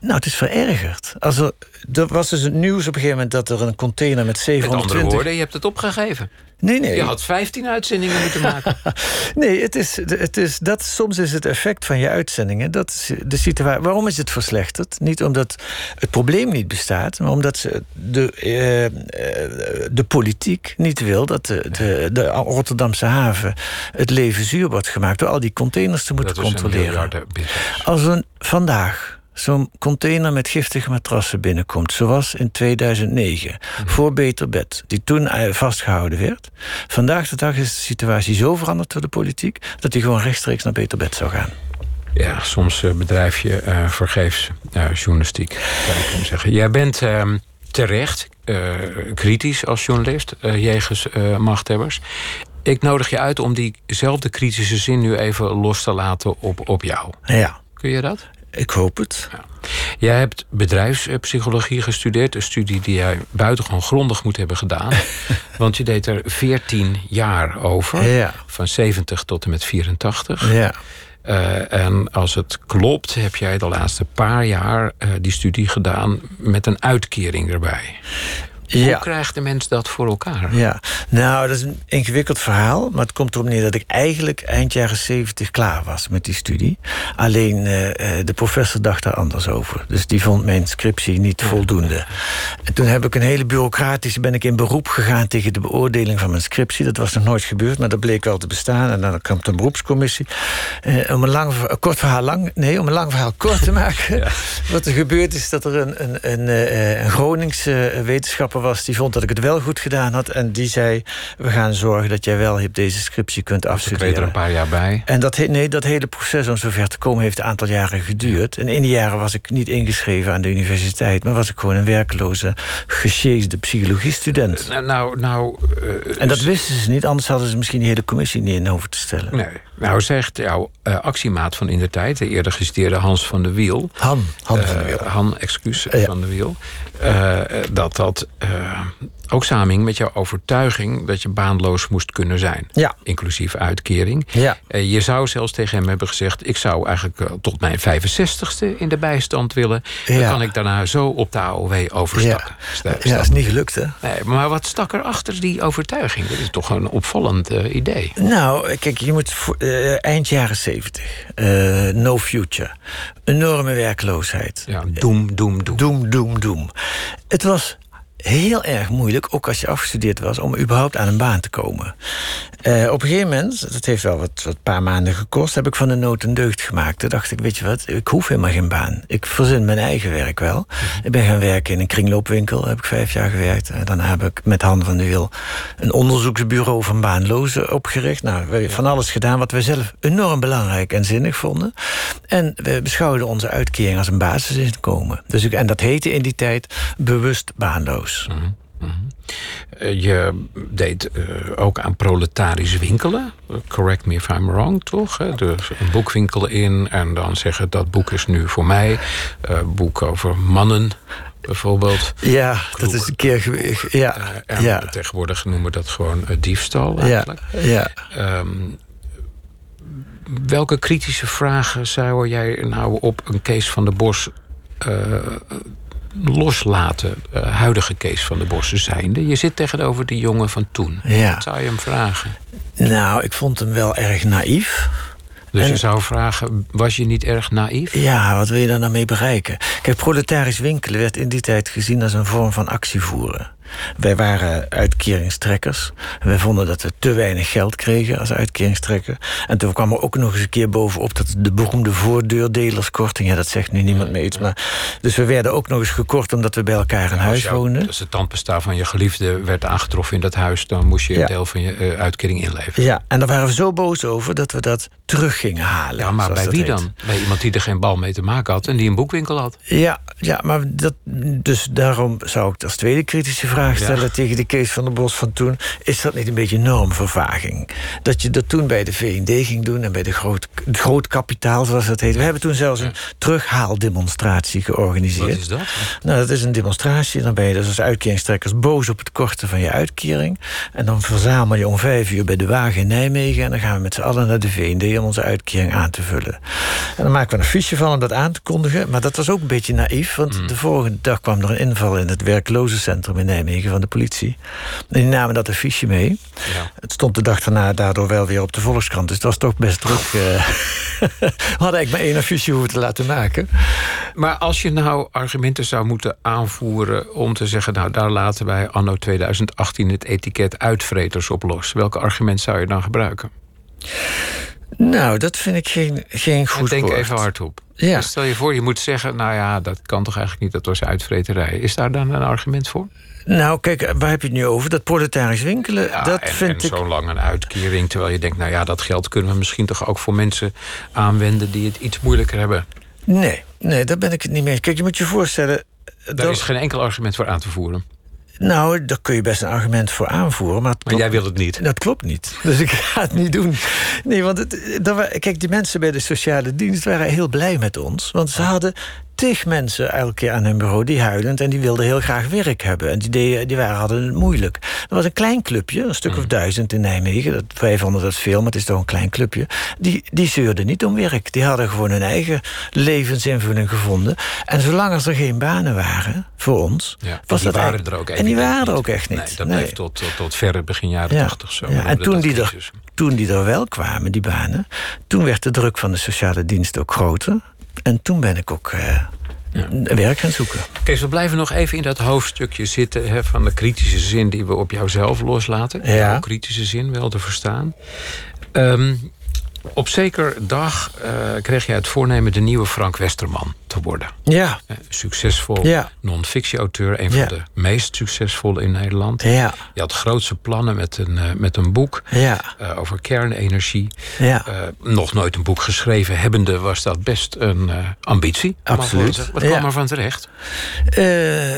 Nou, het is verergerd. Als er, er was dus het nieuws op een gegeven moment... dat er een container met 720... Met andere woorden, je hebt het opgegeven. Nee, nee. Je had 15 uitzendingen moeten maken. [laughs] nee, het is, het is dat, soms is het effect van je uitzendingen. Dat is de situatie. Waarom is het verslechterd? Niet omdat het probleem niet bestaat, maar omdat ze de, uh, de politiek niet wil dat de, de, de, Rotterdamse haven het leven zuur wordt gemaakt door al die containers te moeten controleren. Als we vandaag zo'n container met giftige matrassen binnenkomt, zoals in 2009, mhm. voor Beter Bed, die toen eh, vastgehouden werd. Vandaag de dag is de situatie zo veranderd door de politiek dat hij gewoon rechtstreeks naar Beter Bed zou gaan. Ja, soms uh, bedrijf je uh, vergeefs uh, journalistiek, zou ik zeggen. Jij bent ehm, terecht kritisch als journalist jegens machthebbers. Ik nodig je uit om diezelfde kritische zin nu even los te laten op, op jou. Ja. Kun je dat? Ik hoop het. Ja. Jij hebt bedrijfspsychologie gestudeerd. Een studie die jij buitengewoon grondig moet hebben gedaan. [laughs] want je deed er 14 jaar over. Ja. Van 70 tot en met 84. Ja. Uh, en als het klopt, heb jij de laatste paar jaar uh, die studie gedaan met een uitkering erbij. Hoe ja. krijgt de mens dat voor elkaar? Ja, nou, dat is een ingewikkeld verhaal. Maar het komt erop neer dat ik eigenlijk eind jaren zeventig klaar was met die studie. Alleen uh, de professor dacht daar anders over. Dus die vond mijn scriptie niet voldoende. En toen heb ik een hele bureaucratische... ben ik in beroep gegaan tegen de beoordeling van mijn scriptie. Dat was nog nooit gebeurd, maar dat bleek wel te bestaan. En dan kwam de beroepscommissie. Uh, om een lang, kort verhaal lang... Nee, om een lang verhaal kort te [laughs] maken. ja. Wat er gebeurd is dat er een, een, een, een Groningse wetenschapper was, die vond dat ik het wel goed gedaan had. En die zei, we gaan zorgen dat jij wel deze scriptie kunt Dus ik afstuderen. weet er een paar jaar bij. En dat, nee, dat hele proces om zover te komen heeft een aantal jaren geduurd. En in die jaren was ik niet ingeschreven aan de universiteit... maar was ik gewoon een werkloze, gesjeesde psychologiestudent. Nou, nou, nou eh, En dat wisten ze niet, anders hadden ze misschien die hele commissie niet in hoeven te stellen. Nee. Nou zegt jouw eh, actiemaat van in de tijd, de eerder geciteerde Hans van der Wiel. Han, Han van der eh, Wiel. Han, excuus, Ja. van der Wiel. eh, dat dat ook samenhing met jouw overtuiging dat je baanloos moest kunnen zijn. Ja. Inclusief uitkering. Ja. Eh, je zou zelfs tegen hem hebben gezegd: Ik zou eigenlijk eh, tot mijn 65ste in de bijstand willen. Dan Ja. kan ik daarna zo op de AOW overstappen. Ja. Ja, dat is niet gelukt, hè? Nee, maar wat stak er achter die overtuiging? Dat is toch een opvallend eh, idee. Nou, kijk, je moet eind jaren zeventig. eh, no future. Enorme werkloosheid. Ja, doem, doem, doem. Doem, doem, doem. Het was heel erg moeilijk, ook als je afgestudeerd was, om überhaupt aan een baan te komen. Eh, op een gegeven moment, dat heeft wel wat, wat paar maanden gekost, heb ik van de nood een deugd gemaakt. Toen dacht ik, weet je wat, ik hoef helemaal geen baan. Ik verzin mijn eigen werk wel. Ik ben gaan werken in een kringloopwinkel, heb ik vijf jaar gewerkt. En daarna heb ik met Han van de Wiel een onderzoeksbureau van baanlozen opgericht. Nou, we hebben van alles gedaan wat we zelf enorm belangrijk en zinnig vonden. En we beschouwden onze uitkering als een basisinkomen. Dus ik, en dat heette in die tijd bewust baanloos. Eh, je deed eh, ook aan proletarisch winkelen. Correct me if I'm wrong, toch? Hè? Dus een boekwinkel in en dan zeggen dat boek is nu voor mij. Eh boek over mannen, bijvoorbeeld. Ja, dat is een keer geweest. Ja, en ja, tegenwoordig noemen we dat gewoon diefstal ja, eigenlijk. ja. Ehm, welke kritische vragen zou jij nou op een Kees van der Bos loslaten? eh, huidige Kees van der Bos zijnde. Je zit tegenover die jongen van toen. Ja. Wat zou je hem vragen? Nou, ik vond hem wel erg naïef. Dus En- je zou vragen, was je niet erg naïef? Ja, wat wil je daar nou mee bereiken? Kijk, proletarisch winkelen werd in die tijd gezien als een vorm van actievoeren. Wij waren uitkeringstrekkers. Wij vonden dat we te weinig geld kregen als uitkeringstrekker. En toen kwam er ook nog eens een keer bovenop dat de beroemde voordeurdelerskorting. Ja, dat zegt nu niemand meer iets. Maar, dus we werden ook nog eens gekort omdat we bij elkaar in huis woonden. als het tandpasta van je geliefde werd aangetroffen in dat huis... dan moest je Ja. een deel van je eh, uitkering inleveren. Ja, en daar waren we zo boos over dat we dat terug gingen halen. Ja, maar bij wie heet. dan? Bij iemand die er geen bal mee te maken had... en die een boekwinkel had. Ja, ja maar dat, dus daarom zou ik als tweede kritische vraag stellen tegen de Kees van der Bos van toen. Is dat niet een beetje normvervaging? Dat je dat toen bij de VND ging doen en bij de groot, groot kapitaal, zoals dat heet. We hebben toen zelfs een terughaalddemonstratie georganiseerd. Wat is dat? Nou, dat is een demonstratie. Dan ben je dus als uitkeringstrekkers boos op het korten van je uitkering. En dan verzamel je om vijf uur bij de wagen in Nijmegen. En dan gaan we met z'n allen naar de VND om onze uitkering aan te vullen. En dan maken we een fiche van om dat aan te kondigen. Maar dat was ook een beetje naïef. Want de volgende dag kwam er een inval in het werklozencentrum in Nijmegen van de politie. En die namen dat affiche mee. Ja. Het stond de dag daarna daardoor wel weer op de Volkskrant. Dus het was toch best druk. eh. [laughs] we hadden eigenlijk maar één affiche hoeven te laten maken. Maar als je nou argumenten zou moeten aanvoeren om te zeggen, nou daar laten wij anno 2018 het etiket uitvreters op los. Welke argument zou je dan gebruiken? Nou, dat vind ik geen, geen En goed denk woord. even hardop. Ja. Dus stel je voor, je moet zeggen, nou ja, dat kan toch eigenlijk niet, dat was uitvreterij. Is daar dan een argument voor? Nou, kijk, waar heb je het nu over? Dat proletarisch winkelen, Ja, dat en, vind en ik... zo lang een uitkering, terwijl je denkt, nou ja, dat geld kunnen we misschien toch ook voor mensen aanwenden die het iets moeilijker hebben. Nee, nee, daar ben ik het niet mee. Kijk, je moet je voorstellen... Daar dat- is geen enkel argument voor aan te voeren. Nou, daar kun je best een argument voor aanvoeren, maar... Maar jij wil het niet. Dat klopt niet. Dus ik ga het niet doen. Nee, want het, dat kijk, die mensen bij de sociale dienst waren heel blij met ons. Want ze hadden tig mensen elke keer aan hun bureau die huilend en die wilden heel graag werk hebben. En die, deden, die waren, hadden het moeilijk. Er was een klein clubje, een stuk of duizend in Nijmegen. Dat, wij vonden dat veel, maar het is toch een klein clubje. Die, die zeurden niet om werk. Die hadden gewoon hun eigen levensinvulling gevonden. En zolang als er geen banen waren voor ons, Ja, was die dat waren er ook En die waren er ook echt niet. Nee, dat Nee. bleef tot, tot, tot verre begin jaren Ja. 80 zo. Ja, en toen die, er, toen die er wel kwamen, die banen... toen werd de druk van de sociale dienst ook groter. En toen ben ik ook eh, werk gaan zoeken. Kees, we blijven nog even in dat hoofdstukje zitten... Hè, van de kritische zin die we op jouzelf loslaten. Ja. Kritische zin, wel te verstaan. Ehm, Op zeker dag uh, kreeg jij het voornemen de nieuwe Frank Westerman te worden. Ja. Uh, succesvol ja. non-fictie-auteur, een van de meest succesvolle in Nederland. Ja. Je had grootse plannen met een, uh, met een boek Ja. over kernenergie. Ja. Nog nooit een boek geschreven hebbende was dat best een ambitie. Absoluut. Wat kwam er van terecht?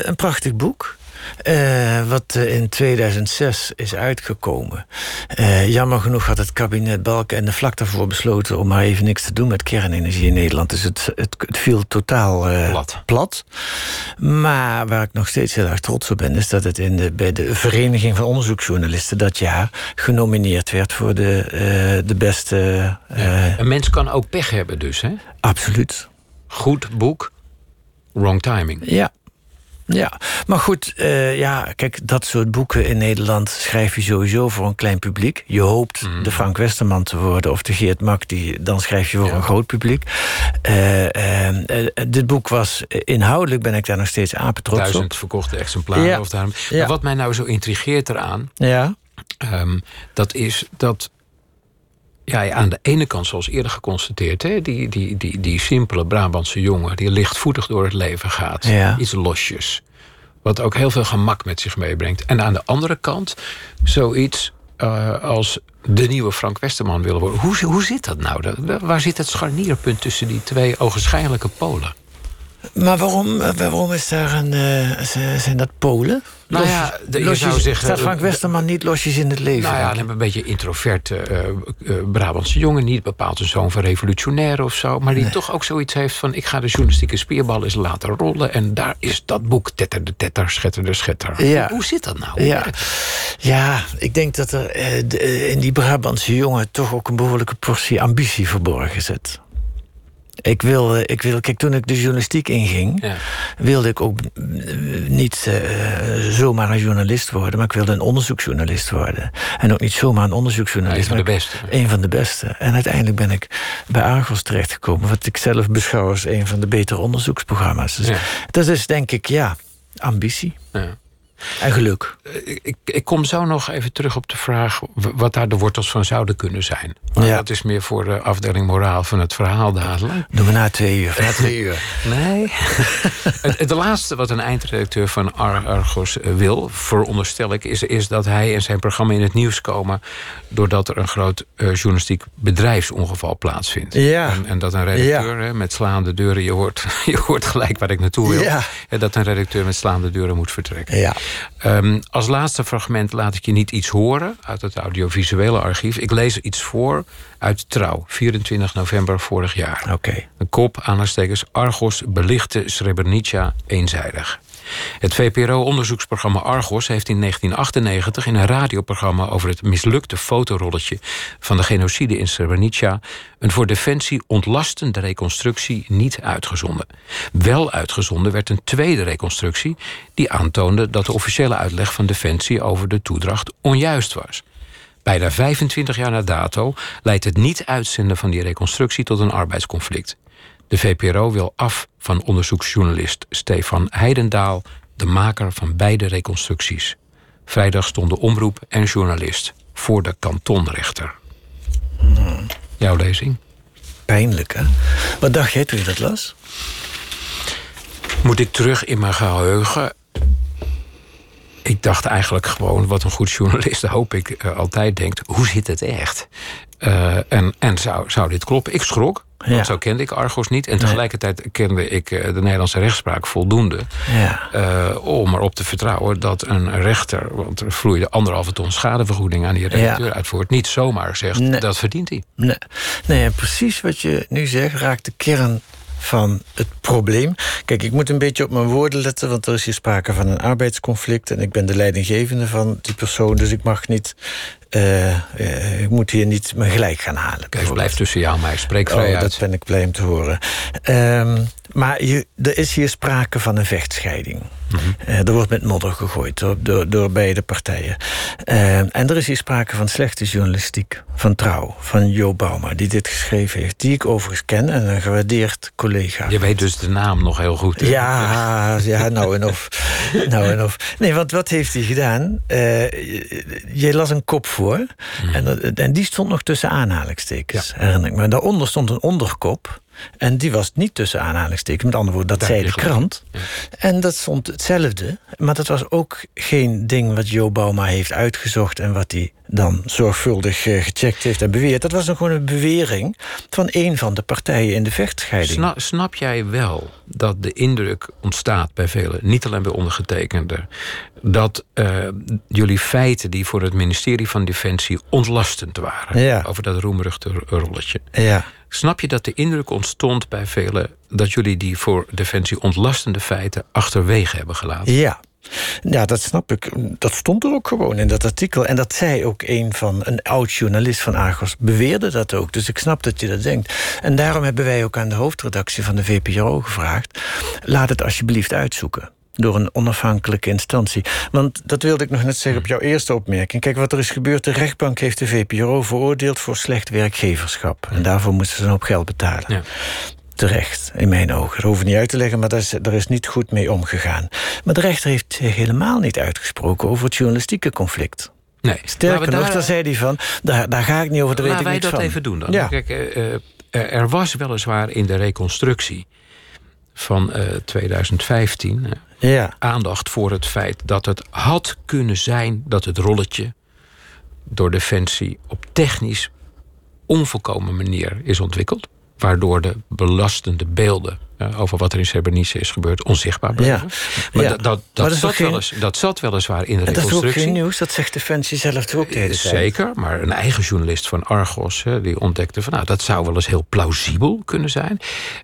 Een prachtig boek. Uh, wat uh, in 2006 is uitgekomen. Uh, jammer genoeg had het kabinet Balken en de vlak daarvoor besloten om maar even niks te doen met kernenergie in Nederland. Dus het, het, het viel totaal plat. plat. Maar waar ik nog steeds heel erg trots op ben, is dat het in de, bij de Vereniging van Onderzoeksjournalisten dat jaar genomineerd werd voor de, de beste. Ja. Een mens kan ook pech hebben, dus, hè? Absoluut. Goed boek, wrong timing. Ja. Ja, maar goed, uh, ja, kijk, dat soort boeken in Nederland schrijf je sowieso voor een klein publiek. Je hoopt mm. de Frank Westerman te worden of de Geert Mak, die, dan schrijf je voor ja. een groot publiek. Uh, uh, dit boek was inhoudelijk, ben ik daar nog steeds apetrots op. Duizend verkochte exemplaren. Ja. Of daarom. Ja. Maar wat mij nou zo intrigeert eraan, ja. um, dat is dat ja, aan de ene kant, zoals eerder geconstateerd, hè, die, die, die, die simpele Brabantse jongen die lichtvoetig door het leven gaat, ja. iets losjes. Wat ook heel veel gemak met zich meebrengt. En aan de andere kant, zoiets uh, als de nieuwe Frank Westerman willen worden. Hoe, hoe zit dat nou? Waar zit het scharnierpunt tussen die twee ogenschijnlijke polen? Maar waarom, waarom is daar een, uh, zijn dat Polen? Nou ja, de, losjes, zou zeggen, staat Frank Westerman niet losjes in het leven? Nou ja, een beetje introvert uh, uh, Brabantse jongen. Niet bepaald een zoon van revolutionair of zo. Maar die nee. toch ook zoiets heeft van... ik ga de journalistieke spierbal eens laten rollen. En daar is dat boek Tetter de Tetter, Schetter de Schetter. Ja. Hoe, hoe zit dat nou? Ja, ja ik denk dat er de, in die Brabantse jongen... toch ook een behoorlijke portie ambitie verborgen zit. Ik wil, ik wil, kijk, toen ik de journalistiek inging, ja. wilde ik ook niet uh, zomaar een journalist worden, maar ik wilde een onderzoeksjournalist worden. En ook niet zomaar een onderzoeksjournalist. Een van de beste. Een van de beste. En uiteindelijk ben ik bij Argos terechtgekomen, wat ik zelf beschouw als een van de betere onderzoeksprogramma's. Dus ja. dat is denk ik, ja, ambitie. Ja. En geluk. Ik, ik, kom zo nog even terug op de vraag wat daar de wortels van zouden kunnen zijn. Maar ja. dat is meer voor de afdeling moraal van het verhaal dadelijk. Doen we na twee uur. Na twee uur. Nee. [laughs] het, het, laatste wat een eindredacteur van Ar Argos wil, veronderstel ik, is, is dat hij en zijn programma in het nieuws komen doordat er een groot uh, journalistiek bedrijfsongeval plaatsvindt. Ja. En, en dat een redacteur ja. met slaande deuren, je hoort, [laughs] je hoort gelijk waar ik naartoe wil, ja. dat een redacteur met slaande deuren moet vertrekken. Ja. Um, als laatste fragment laat ik je niet iets horen uit het audiovisuele archief. Ik lees iets voor uit Trouw, 24 november vorig jaar. Oké. Okay. Een kop, aanhalingstekens, Argos belichte Srebrenica eenzijdig. Het VPRO-onderzoeksprogramma Argos heeft in 1998 in een radioprogramma over het mislukte fotorolletje van de genocide in Srebrenica een voor Defensie ontlastende reconstructie niet uitgezonden. Wel uitgezonden werd een tweede reconstructie die aantoonde dat de officiële uitleg van Defensie over de toedracht onjuist was. Bijna 25 jaar na dato leidt het niet uitzenden van die reconstructie tot een arbeidsconflict. De VPRO wil af van onderzoeksjournalist Stefan Heidendaal, de maker van beide reconstructies. Vrijdag stonden omroep en journalist voor de kantonrechter. Hmm. Jouw lezing? Pijnlijk, hè? Wat dacht jij toen je dat las? Moet ik terug in mijn geheugen? Ik dacht eigenlijk gewoon, wat een goed journalist, hoop ik, uh, altijd denkt: hoe zit het echt? Uh, en en zou, zou dit kloppen? Ik schrok. Want zo kende ik Argos niet. En tegelijkertijd kende ik eh, de Nederlandse rechtspraak voldoende. Ja. eh, om erop te vertrouwen dat een rechter. want er vloeide anderhalve ton schadevergoeding aan die redacteur Ja. uitvoert. niet zomaar zegt Nee. dat verdient hij. Nee, nee en precies wat je nu zegt raakt de kern van het probleem. Kijk, ik moet een beetje op mijn woorden letten, want er is hier sprake van een arbeidsconflict en ik ben de leidinggevende van die persoon, dus ik mag niet. Eh, eh, ik moet hier niet me gelijk gaan halen. Kijk, blijf tussen jou en mij. Spreek vrij Oh, uit. dat ben ik blij om te horen. Ehm, maar je, er is hier sprake van een vechtscheiding. Mhm. Eh, er wordt met modder gegooid door, door, door beide partijen. Ehm, en er is hier sprake van slechte journalistiek. Van Trouw, van Jo Bauma, die dit geschreven heeft. Die ik overigens ken en een gewaardeerd collega. Je weet dus de naam nog heel goed. hè? Ja, ja, nou en of. nou en of. Nee, want wat heeft hij gedaan? Je, je las een kop voor. Voor. En, dat- en die stond nog tussen aanhalingstekens, herinner ik me. Daaronder stond een onderkop. En die was niet tussen aanhalingstekens. Met andere woorden, dat Daar zei de krant. En dat stond hetzelfde. Maar dat was ook geen ding wat Jo Bauma heeft uitgezocht... en wat hij dan zorgvuldig eh, gecheckt heeft en beweerd. Dat was dan gewoon een bewering van een van de partijen in de vechtscheiding. Sna- snap jij wel dat de indruk ontstaat bij velen, niet alleen bij ondergetekende, dat eh, jullie feiten die voor het ministerie van Defensie ontlastend waren Ja. over dat roemruchte rolletje. Ja. Snap je dat de indruk ontstond bij velen dat jullie die voor Defensie ontlastende feiten achterwege hebben gelaten? Ja. Ja, dat snap ik. Dat stond er ook gewoon in dat artikel. En dat zei ook een van een oud journalist van Argos, beweerde dat ook. Dus ik snap dat je dat denkt. En daarom hebben wij ook aan de hoofdredactie van de VPRO gevraagd: laat het alsjeblieft uitzoeken. Door een onafhankelijke instantie. Want dat wilde ik nog net zeggen op jouw eerste opmerking. Kijk, wat er is gebeurd. De rechtbank heeft de VPRO veroordeeld voor slecht werkgeverschap. En daarvoor moesten ze een hoop geld betalen Ja. Terecht, in mijn ogen. Dat hoef ik niet uit te leggen, maar daar is, daar is niet goed mee omgegaan. Maar de rechter heeft zich helemaal niet uitgesproken over het journalistieke conflict. Nee. Sterker nog, daar- zei hij van, daar, daar ga ik niet over, daar weet ik wij dat van. even doen dan. Ja. Kijk, eh, eh, er was weliswaar in de reconstructie van eh, 2015 eh, Ja, aandacht voor het feit dat het had kunnen zijn dat het rolletje door Defensie op technisch onvolkomen manier is ontwikkeld. Waardoor de belastende beelden over wat er in Srebrenica is gebeurd onzichtbaar blijven. Ja. Maar Ja. dat, dat, dat, zat wel eens, dat zat weliswaar in de en dat is ook reconstructie. geen nieuws, dat zegt Defensie zelf ook de hele tijd. Zeker, maar een eigen journalist van Argos hè, die ontdekte van nou dat zou wel eens heel plausibel kunnen zijn.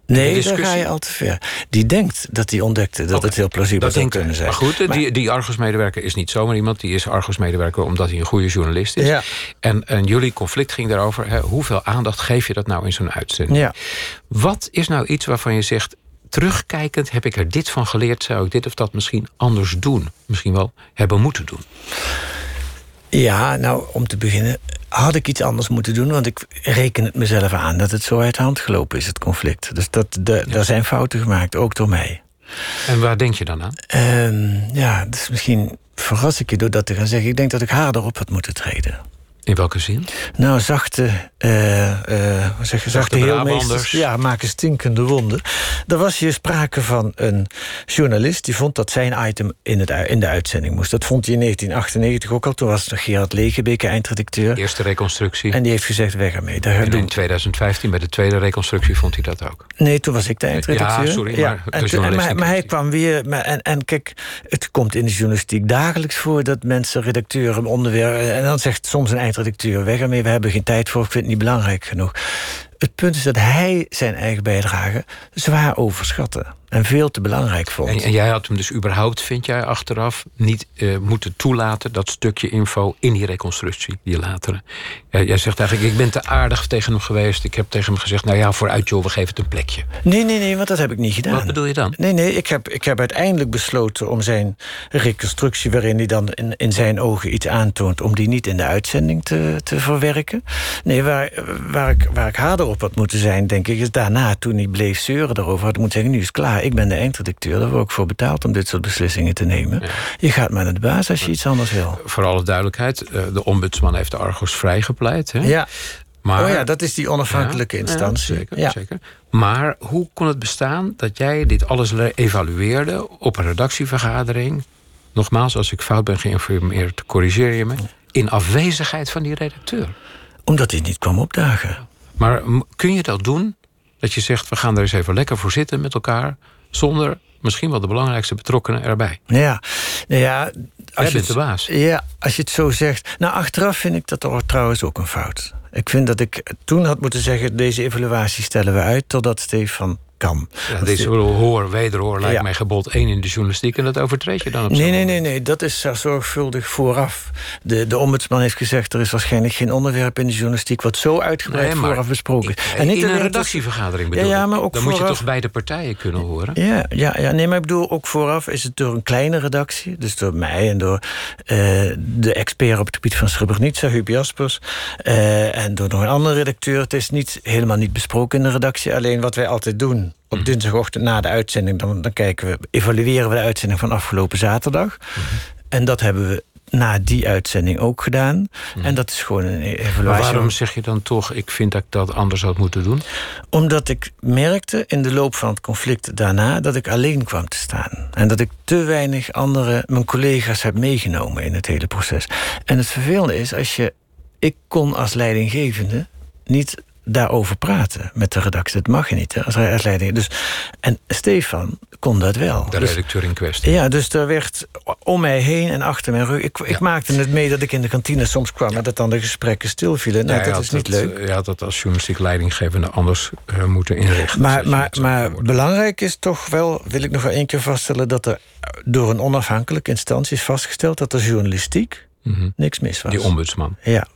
Nee, daar discussie- ga je al te ver. Die denkt dat hij ontdekte dat het heel plausibel zou kunnen zijn. Maar goed, die, die Argos-medewerker is niet zomaar iemand. Die is Argos-medewerker omdat hij een goede journalist is. Ja. En, en jullie conflict ging daarover. Hè, hoeveel aandacht geef je dat nou in zo'n uitzending? Ja. Wat is nou iets waarvan je zegt... terugkijkend heb ik er dit van geleerd... zou ik dit of dat misschien anders doen? Misschien wel hebben moeten doen. Ja, nou, om te beginnen had ik iets anders moeten doen... want ik reken het mezelf aan dat het zo uit de hand gelopen is, het conflict. Dus dat, de, daar zijn fouten gemaakt, ook door mij. En waar denk je dan aan? Ehm, ja, dus misschien verras ik je door dat te gaan zeggen. Ik denk dat ik harder op had moeten treden. In welke zin? Nou, zachte, eh hoe zeg zachte heelmeesters ja, maken stinkende wonden. Er was hier sprake van een journalist die vond dat zijn item in, het, in de uitzending moest. Dat vond hij in 1998 ook al. Toen was nog Gerard Legebeke eindredacteur. Eerste reconstructie. En die heeft gezegd, weg ermee. Daar En doen- in 2015 bij de tweede reconstructie vond hij dat ook. Nee, toen was ik de eindredacteur. Ja, sorry, maar de journalist maar, maar hij kwam weer... Maar, en, en kijk, het komt in de journalistiek dagelijks voor... dat mensen, redacteuren, onderwerpen... en dan zegt soms een eindredacteur... weg ermee, we hebben geen tijd voor, ik vind het niet belangrijk genoeg. Het punt is dat hij zijn eigen bijdrage zwaar overschatte... en veel te belangrijk vond. En, en jij had hem dus überhaupt, vind jij achteraf, niet eh, moeten toelaten dat stukje info in die reconstructie, die latere. Ja, jij zegt eigenlijk, ik ben te aardig tegen hem geweest. Ik heb tegen hem gezegd, nou ja, vooruit joh, we geven het een plekje. Nee, nee, nee, want dat heb ik niet gedaan. Wat bedoel je dan? Nee, nee, ik heb, ik heb uiteindelijk besloten om zijn reconstructie... waarin hij dan in, in zijn ogen iets aantoont... om die niet in de uitzending te, te verwerken. Nee, waar, waar, ik, waar ik harder op had moeten zijn, denk ik... is daarna, toen hij bleef zeuren daarover... had ik moeten zeggen, nu is het klaar. Ik ben de eindredacteur, daar word ik voor betaald... om dit soort beslissingen te nemen. Je gaat maar naar de baas als je iets anders wil. Voor alle duidelijkheid, eh, de ombudsman heeft de Argos vrijgepleit. Hè? Ja, maar, oh ja, dat is die onafhankelijke Ja, instantie. Ja, zeker, Ja. zeker. Maar hoe kon het bestaan dat jij dit alles le- evalueerde op een redactievergadering? Nogmaals, als ik fout ben geïnformeerd, corrigeer je me. In afwezigheid van die redacteur. Omdat hij niet kwam opdagen. Maar kun je dat doen? Dat je zegt, we gaan er eens even lekker voor zitten met elkaar. Zonder misschien wel de belangrijkste betrokkenen erbij. Ja, ja... Jij Als je bent het- de baas. Ja, als je het zo zegt. Nou, achteraf vind ik dat er trouwens ook een fout. Ik vind dat ik toen had moeten zeggen... deze evaluatie stellen we uit totdat Stefan kan. Ja, deze hoor, wederhoor lijkt Ja. mij gebod 1 in de journalistiek... en dat overtreed je dan op Nee, nee, nee, nee, dat is er zorgvuldig vooraf. De, de ombudsman heeft gezegd... er is waarschijnlijk geen onderwerp in de journalistiek... wat zo uitgebreid Nee, vooraf besproken is. Ik- in alleen een redactievergadering bedoel Ja, ja, maar ook Dan moet je vooraf- toch beide partijen kunnen horen? Ja, ja, ja, nee, maar ik bedoel, ook vooraf is het door een kleine redactie... dus door mij en door eh, de expert op het gebied van Srebrenica, Huub Jaspers... eh, en door nog een andere redacteur. Het is niet, helemaal niet besproken in de redactie. Alleen wat wij altijd doen, op dinsdagochtend na de uitzending... dan, dan kijken we, evalueren we de uitzending van afgelopen zaterdag. En dat hebben we na die uitzending ook gedaan. En dat is gewoon een evaluatie. Maar waarom zeg je dan toch, ik vind dat ik dat anders had moeten doen? Omdat ik merkte in de loop van het conflict daarna dat ik alleen kwam te staan. En dat ik te weinig andere, mijn collega's heb meegenomen in het hele proces. En het vervelende is, als je. Ik kon als leidinggevende niet daarover praten met de redactie. Dat mag je niet, hè, als als leiding. Dus, en Stefan kon dat wel. De Dus- redacteur in kwestie. ja, dus er werd om mij heen en achter mijn rug. Ik, ik Ja. maakte het mee dat ik in de kantine soms kwam... en dat dan de gesprekken stilvielen. Nou, Ja, dat is niet leuk. eh, had dat als journalistiek leidinggevende anders eh, moeten inrichten. Maar, maar, maar belangrijk is toch wel, wil ik nog wel één keer vaststellen... dat er door een onafhankelijke instantie is vastgesteld... dat er journalistiek Mhm. niks mis was. Die ombudsman. Ja.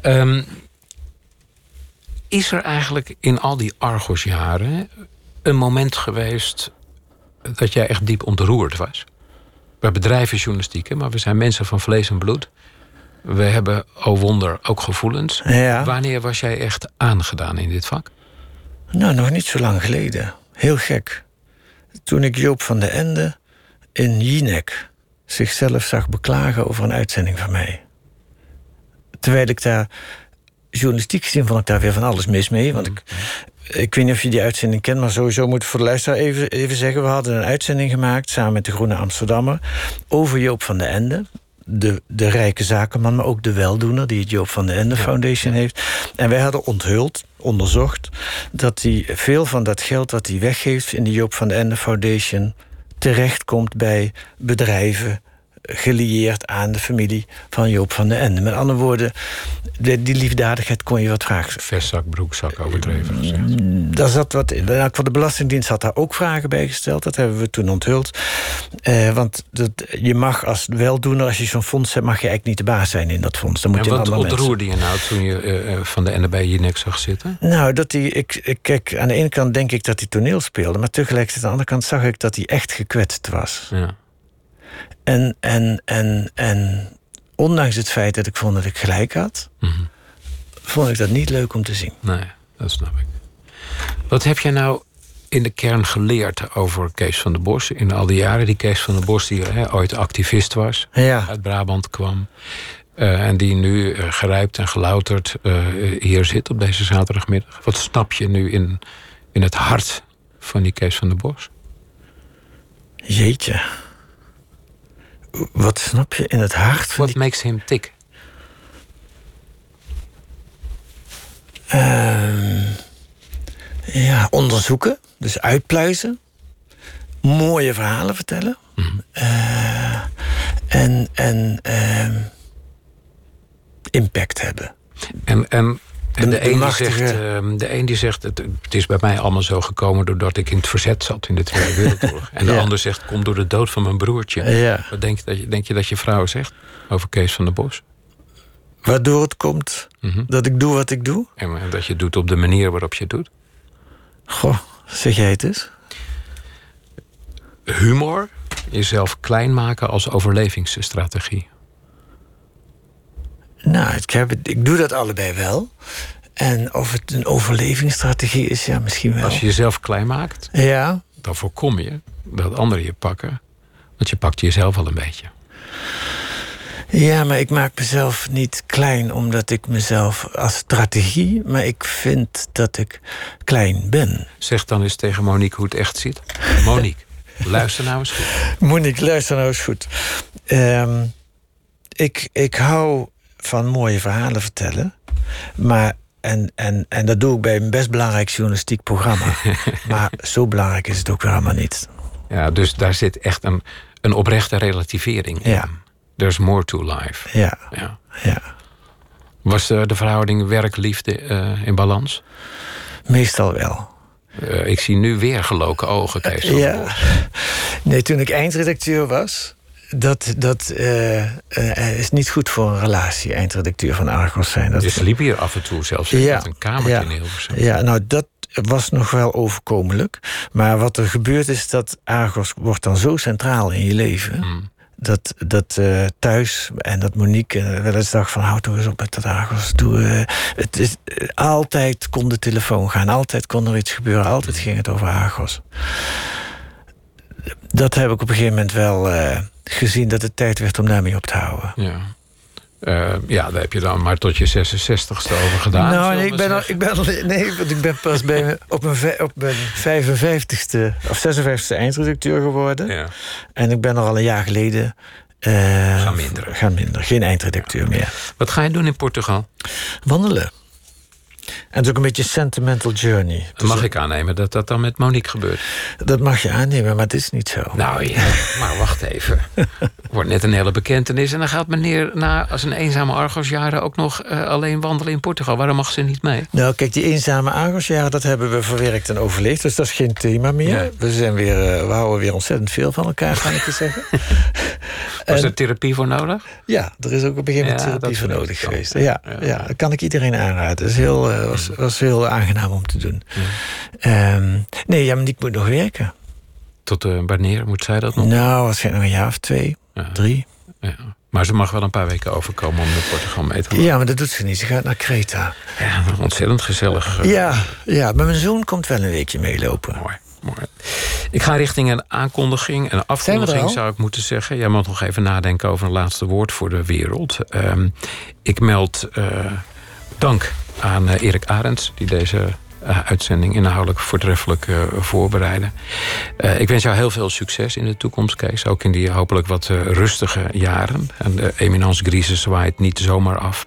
Ehm, is er eigenlijk in al die Argos-jaren een moment geweest dat jij echt diep ontroerd was? We bedrijven journalistiek, hè, maar we zijn mensen van vlees en bloed. We hebben, oh wonder, ook gevoelens. Ja. Wanneer was jij echt aangedaan in dit vak? Nou, nog niet zo lang geleden. Heel gek. Toen ik Joop van de Ende in Jinek zichzelf zag beklagen over een uitzending van mij. Terwijl ik daar, journalistiek gezien, vond ik daar weer van alles mis mee. Want ik, ik weet niet of je die uitzending kent, maar sowieso moet ik voor de luisteraar even, even zeggen: we hadden een uitzending gemaakt samen met de Groene Amsterdammer over Joop van de Ende. De, de rijke zakenman, maar ook de weldoener die het Joop van de Ende Foundation heeft. En wij hadden onthuld, onderzocht, dat hij veel van dat geld dat hij weggeeft in de Joop van de Ende Foundation terechtkomt bij bedrijven gelieerd aan de familie van Joop van den Ende. Met andere woorden, de- die liefdadigheid kon je wat vragen. Vestzak, broekzak, overdreven gezegd. Daar zat wat in. Voor de Belastingdienst had daar ook vragen bij gesteld. Dat hebben we toen onthuld. Eh, want dat, je mag als weldoener, als je zo'n fonds hebt... mag je eigenlijk niet de baas zijn in dat fonds. Dan moet En je wat ontroerde je nou toen je eh, eh, van de ende bij je nek zag zitten? Nou, dat hij, ik, ik, kijk, aan de ene kant denk ik dat hij toneel speelde... maar tegelijkertijd aan de andere kant zag ik dat hij echt gekwetst was. Ja. En, en, en, en ondanks het feit dat ik vond dat ik gelijk had... Mhm. vond ik dat niet leuk om te zien. Nee, dat snap ik. Wat heb jij nou in de kern geleerd over Kees van der Bos in al die jaren? Die Kees van der Bos die hè, ooit activist was, Ja, uit Brabant kwam... eh, en die nu eh, gerijpt en gelouterd eh, hier zit op deze zaterdagmiddag. Wat snap je nu in, in het hart van die Kees van der Bos? jeetje. Wat snap je in het hart van What makes him tick? Ehm, ja, onderzoeken, dus uitpluizen. Mooie verhalen vertellen. Eh, en en ehm, impact hebben. En, en, en De- een die zegt, ehm, de een die zegt het, het is bij mij allemaal zo gekomen doordat ik in het verzet zat in de Tweede Wereldoorlog. En de Ja. ander zegt, komt door de dood van mijn broertje. Ja. Wat denk je, dat je, denk je dat je vrouw zegt over Kees van der Bos? Waardoor het komt Mhm. dat ik doe wat ik doe. En dat je doet op de manier waarop je het doet. Goh, zeg jij het eens? Humor, jezelf klein maken als overlevingsstrategie. Nou, ik, heb ik doe dat allebei wel. En of het een overlevingsstrategie is, ja, misschien wel. Als je jezelf klein maakt, Ja, dan voorkom je dat anderen je pakken. Want je pakt jezelf al een beetje. Ja, maar ik maak mezelf niet klein omdat ik mezelf als strategie, maar ik vind dat ik klein ben. Zeg dan eens tegen Monique hoe het echt zit. Monique, [laughs] luister nou eens goed. Monique, luister nou eens goed. Ehm, ik, ik hou van mooie verhalen vertellen, maar. En, en, en dat doe ik bij een best belangrijk journalistiek programma. [laughs] maar zo belangrijk is het ook weer allemaal niet. Ja, dus daar zit echt een, een oprechte relativering in. Ja. There's more to life. Ja, Ja. ja. Was de, de verhouding werk-liefde eh, in balans? Meestal wel. Eh, ik zie nu weer geloken ogen, Kees. Ja. Nee, toen ik eindredacteur was, dat, dat eh, eh, is niet goed voor een relatie, eindredacteur van Argos zijn. Dat Je sliep hier af en toe zelfs Ja. met een kamertje Ja. in Hilversum. Ja, nou dat was nog wel overkomelijk. Maar wat er gebeurt is dat Argos wordt dan zo centraal in je leven. Mm. Dat, dat eh, thuis en dat Monique wel eens dacht van... hou toch eens op met dat Argos. Doe, het is, altijd kon de telefoon gaan. Altijd kon er iets gebeuren. Altijd ging het over Argos. Dat heb ik op een gegeven moment wel eh, gezien dat het tijd werd om daarmee op te houden. Ja. Uh, ja, daar heb je dan maar tot je 66ste over gedaan. Nou, nee, ik ben, al, ik ben al, nee, want ik ben pas bij, op mijn, op mijn 55ste of 56ste eindredacteur geworden. Ja. En ik ben er al een jaar geleden. Uh, gaan minder. Gaan minder. Geen eindredacteur meer. Wat ga je doen in Portugal? Wandelen. En het is ook een beetje sentimental journey. Dus mag ik aannemen dat dat dan met Monique gebeurt? Dat mag je aannemen, maar het is niet zo. Nou ja, maar wacht even. Wordt net een hele bekentenis. En dan gaat meneer na als een eenzame Argosjaren ook nog uh, alleen wandelen in Portugal. Waarom mag ze niet mee? Nou, kijk, die eenzame Argosjaren, dat hebben we verwerkt en overleefd. Dus dat is geen thema meer. Nee. We, zijn weer, uh, we houden weer ontzettend veel van elkaar, kan ik je zeggen. [laughs] Was en, er therapie voor nodig? Ja, er is ook op een gegeven moment ja, therapie voor nodig geweest. Ja, ja, ja, dat kan ik iedereen aanraden. Het is heel, uh, was, was heel aangenaam om te doen. Ja. Um, nee, ja, maar ik moet nog werken. Tot uh, wanneer moet zij dat nog? Nou, waarschijnlijk nog een jaar of twee, ja. drie. Ja. Maar ze mag wel een paar weken overkomen om naar Portugal mee te gaan. Ja, maar dat doet ze niet. Ze gaat naar Kreta. Ja, ontzettend gezellig. Ja, ja, maar mijn zoon komt wel een weekje meelopen. Mooi. Mooi. Ik ga richting een aankondiging, een afkondiging zou ik moeten zeggen. Jij moet nog even nadenken over een laatste woord voor de wereld. Um, ik meld uh, dank aan uh, Erik Arends, die deze uh, uitzending inhoudelijk voortreffelijk uh, voorbereiden. Uh, ik wens jou heel veel succes in de toekomst, Kees. Ook in die hopelijk wat rustige jaren. En de eminence zwaait niet zomaar af.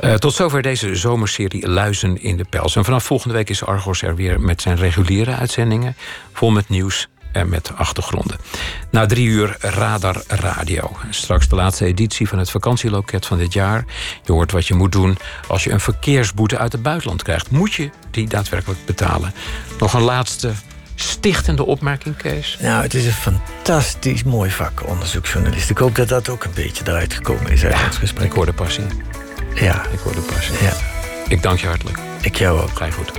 Uh, tot zover deze zomerserie Luizen in de Pels. En vanaf volgende week is Argos er weer met zijn reguliere uitzendingen. Vol met nieuws en met achtergronden. Na drie uur Radar Radio. Straks de laatste editie van het vakantieloket van dit jaar. Je hoort wat je moet doen als je een verkeersboete uit het buitenland krijgt. Moet je die daadwerkelijk betalen? Nog een laatste stichtende opmerking, Kees? Nou, het is een fantastisch mooi vak, onderzoeksjournalist. Ik hoop dat dat ook een beetje eruit gekomen is uit ja, ons gesprek. Ik hoor de passie. Ja. Ik hoor de passie. Ja. Ik dank je hartelijk. Ik jou ook. Ga je goed.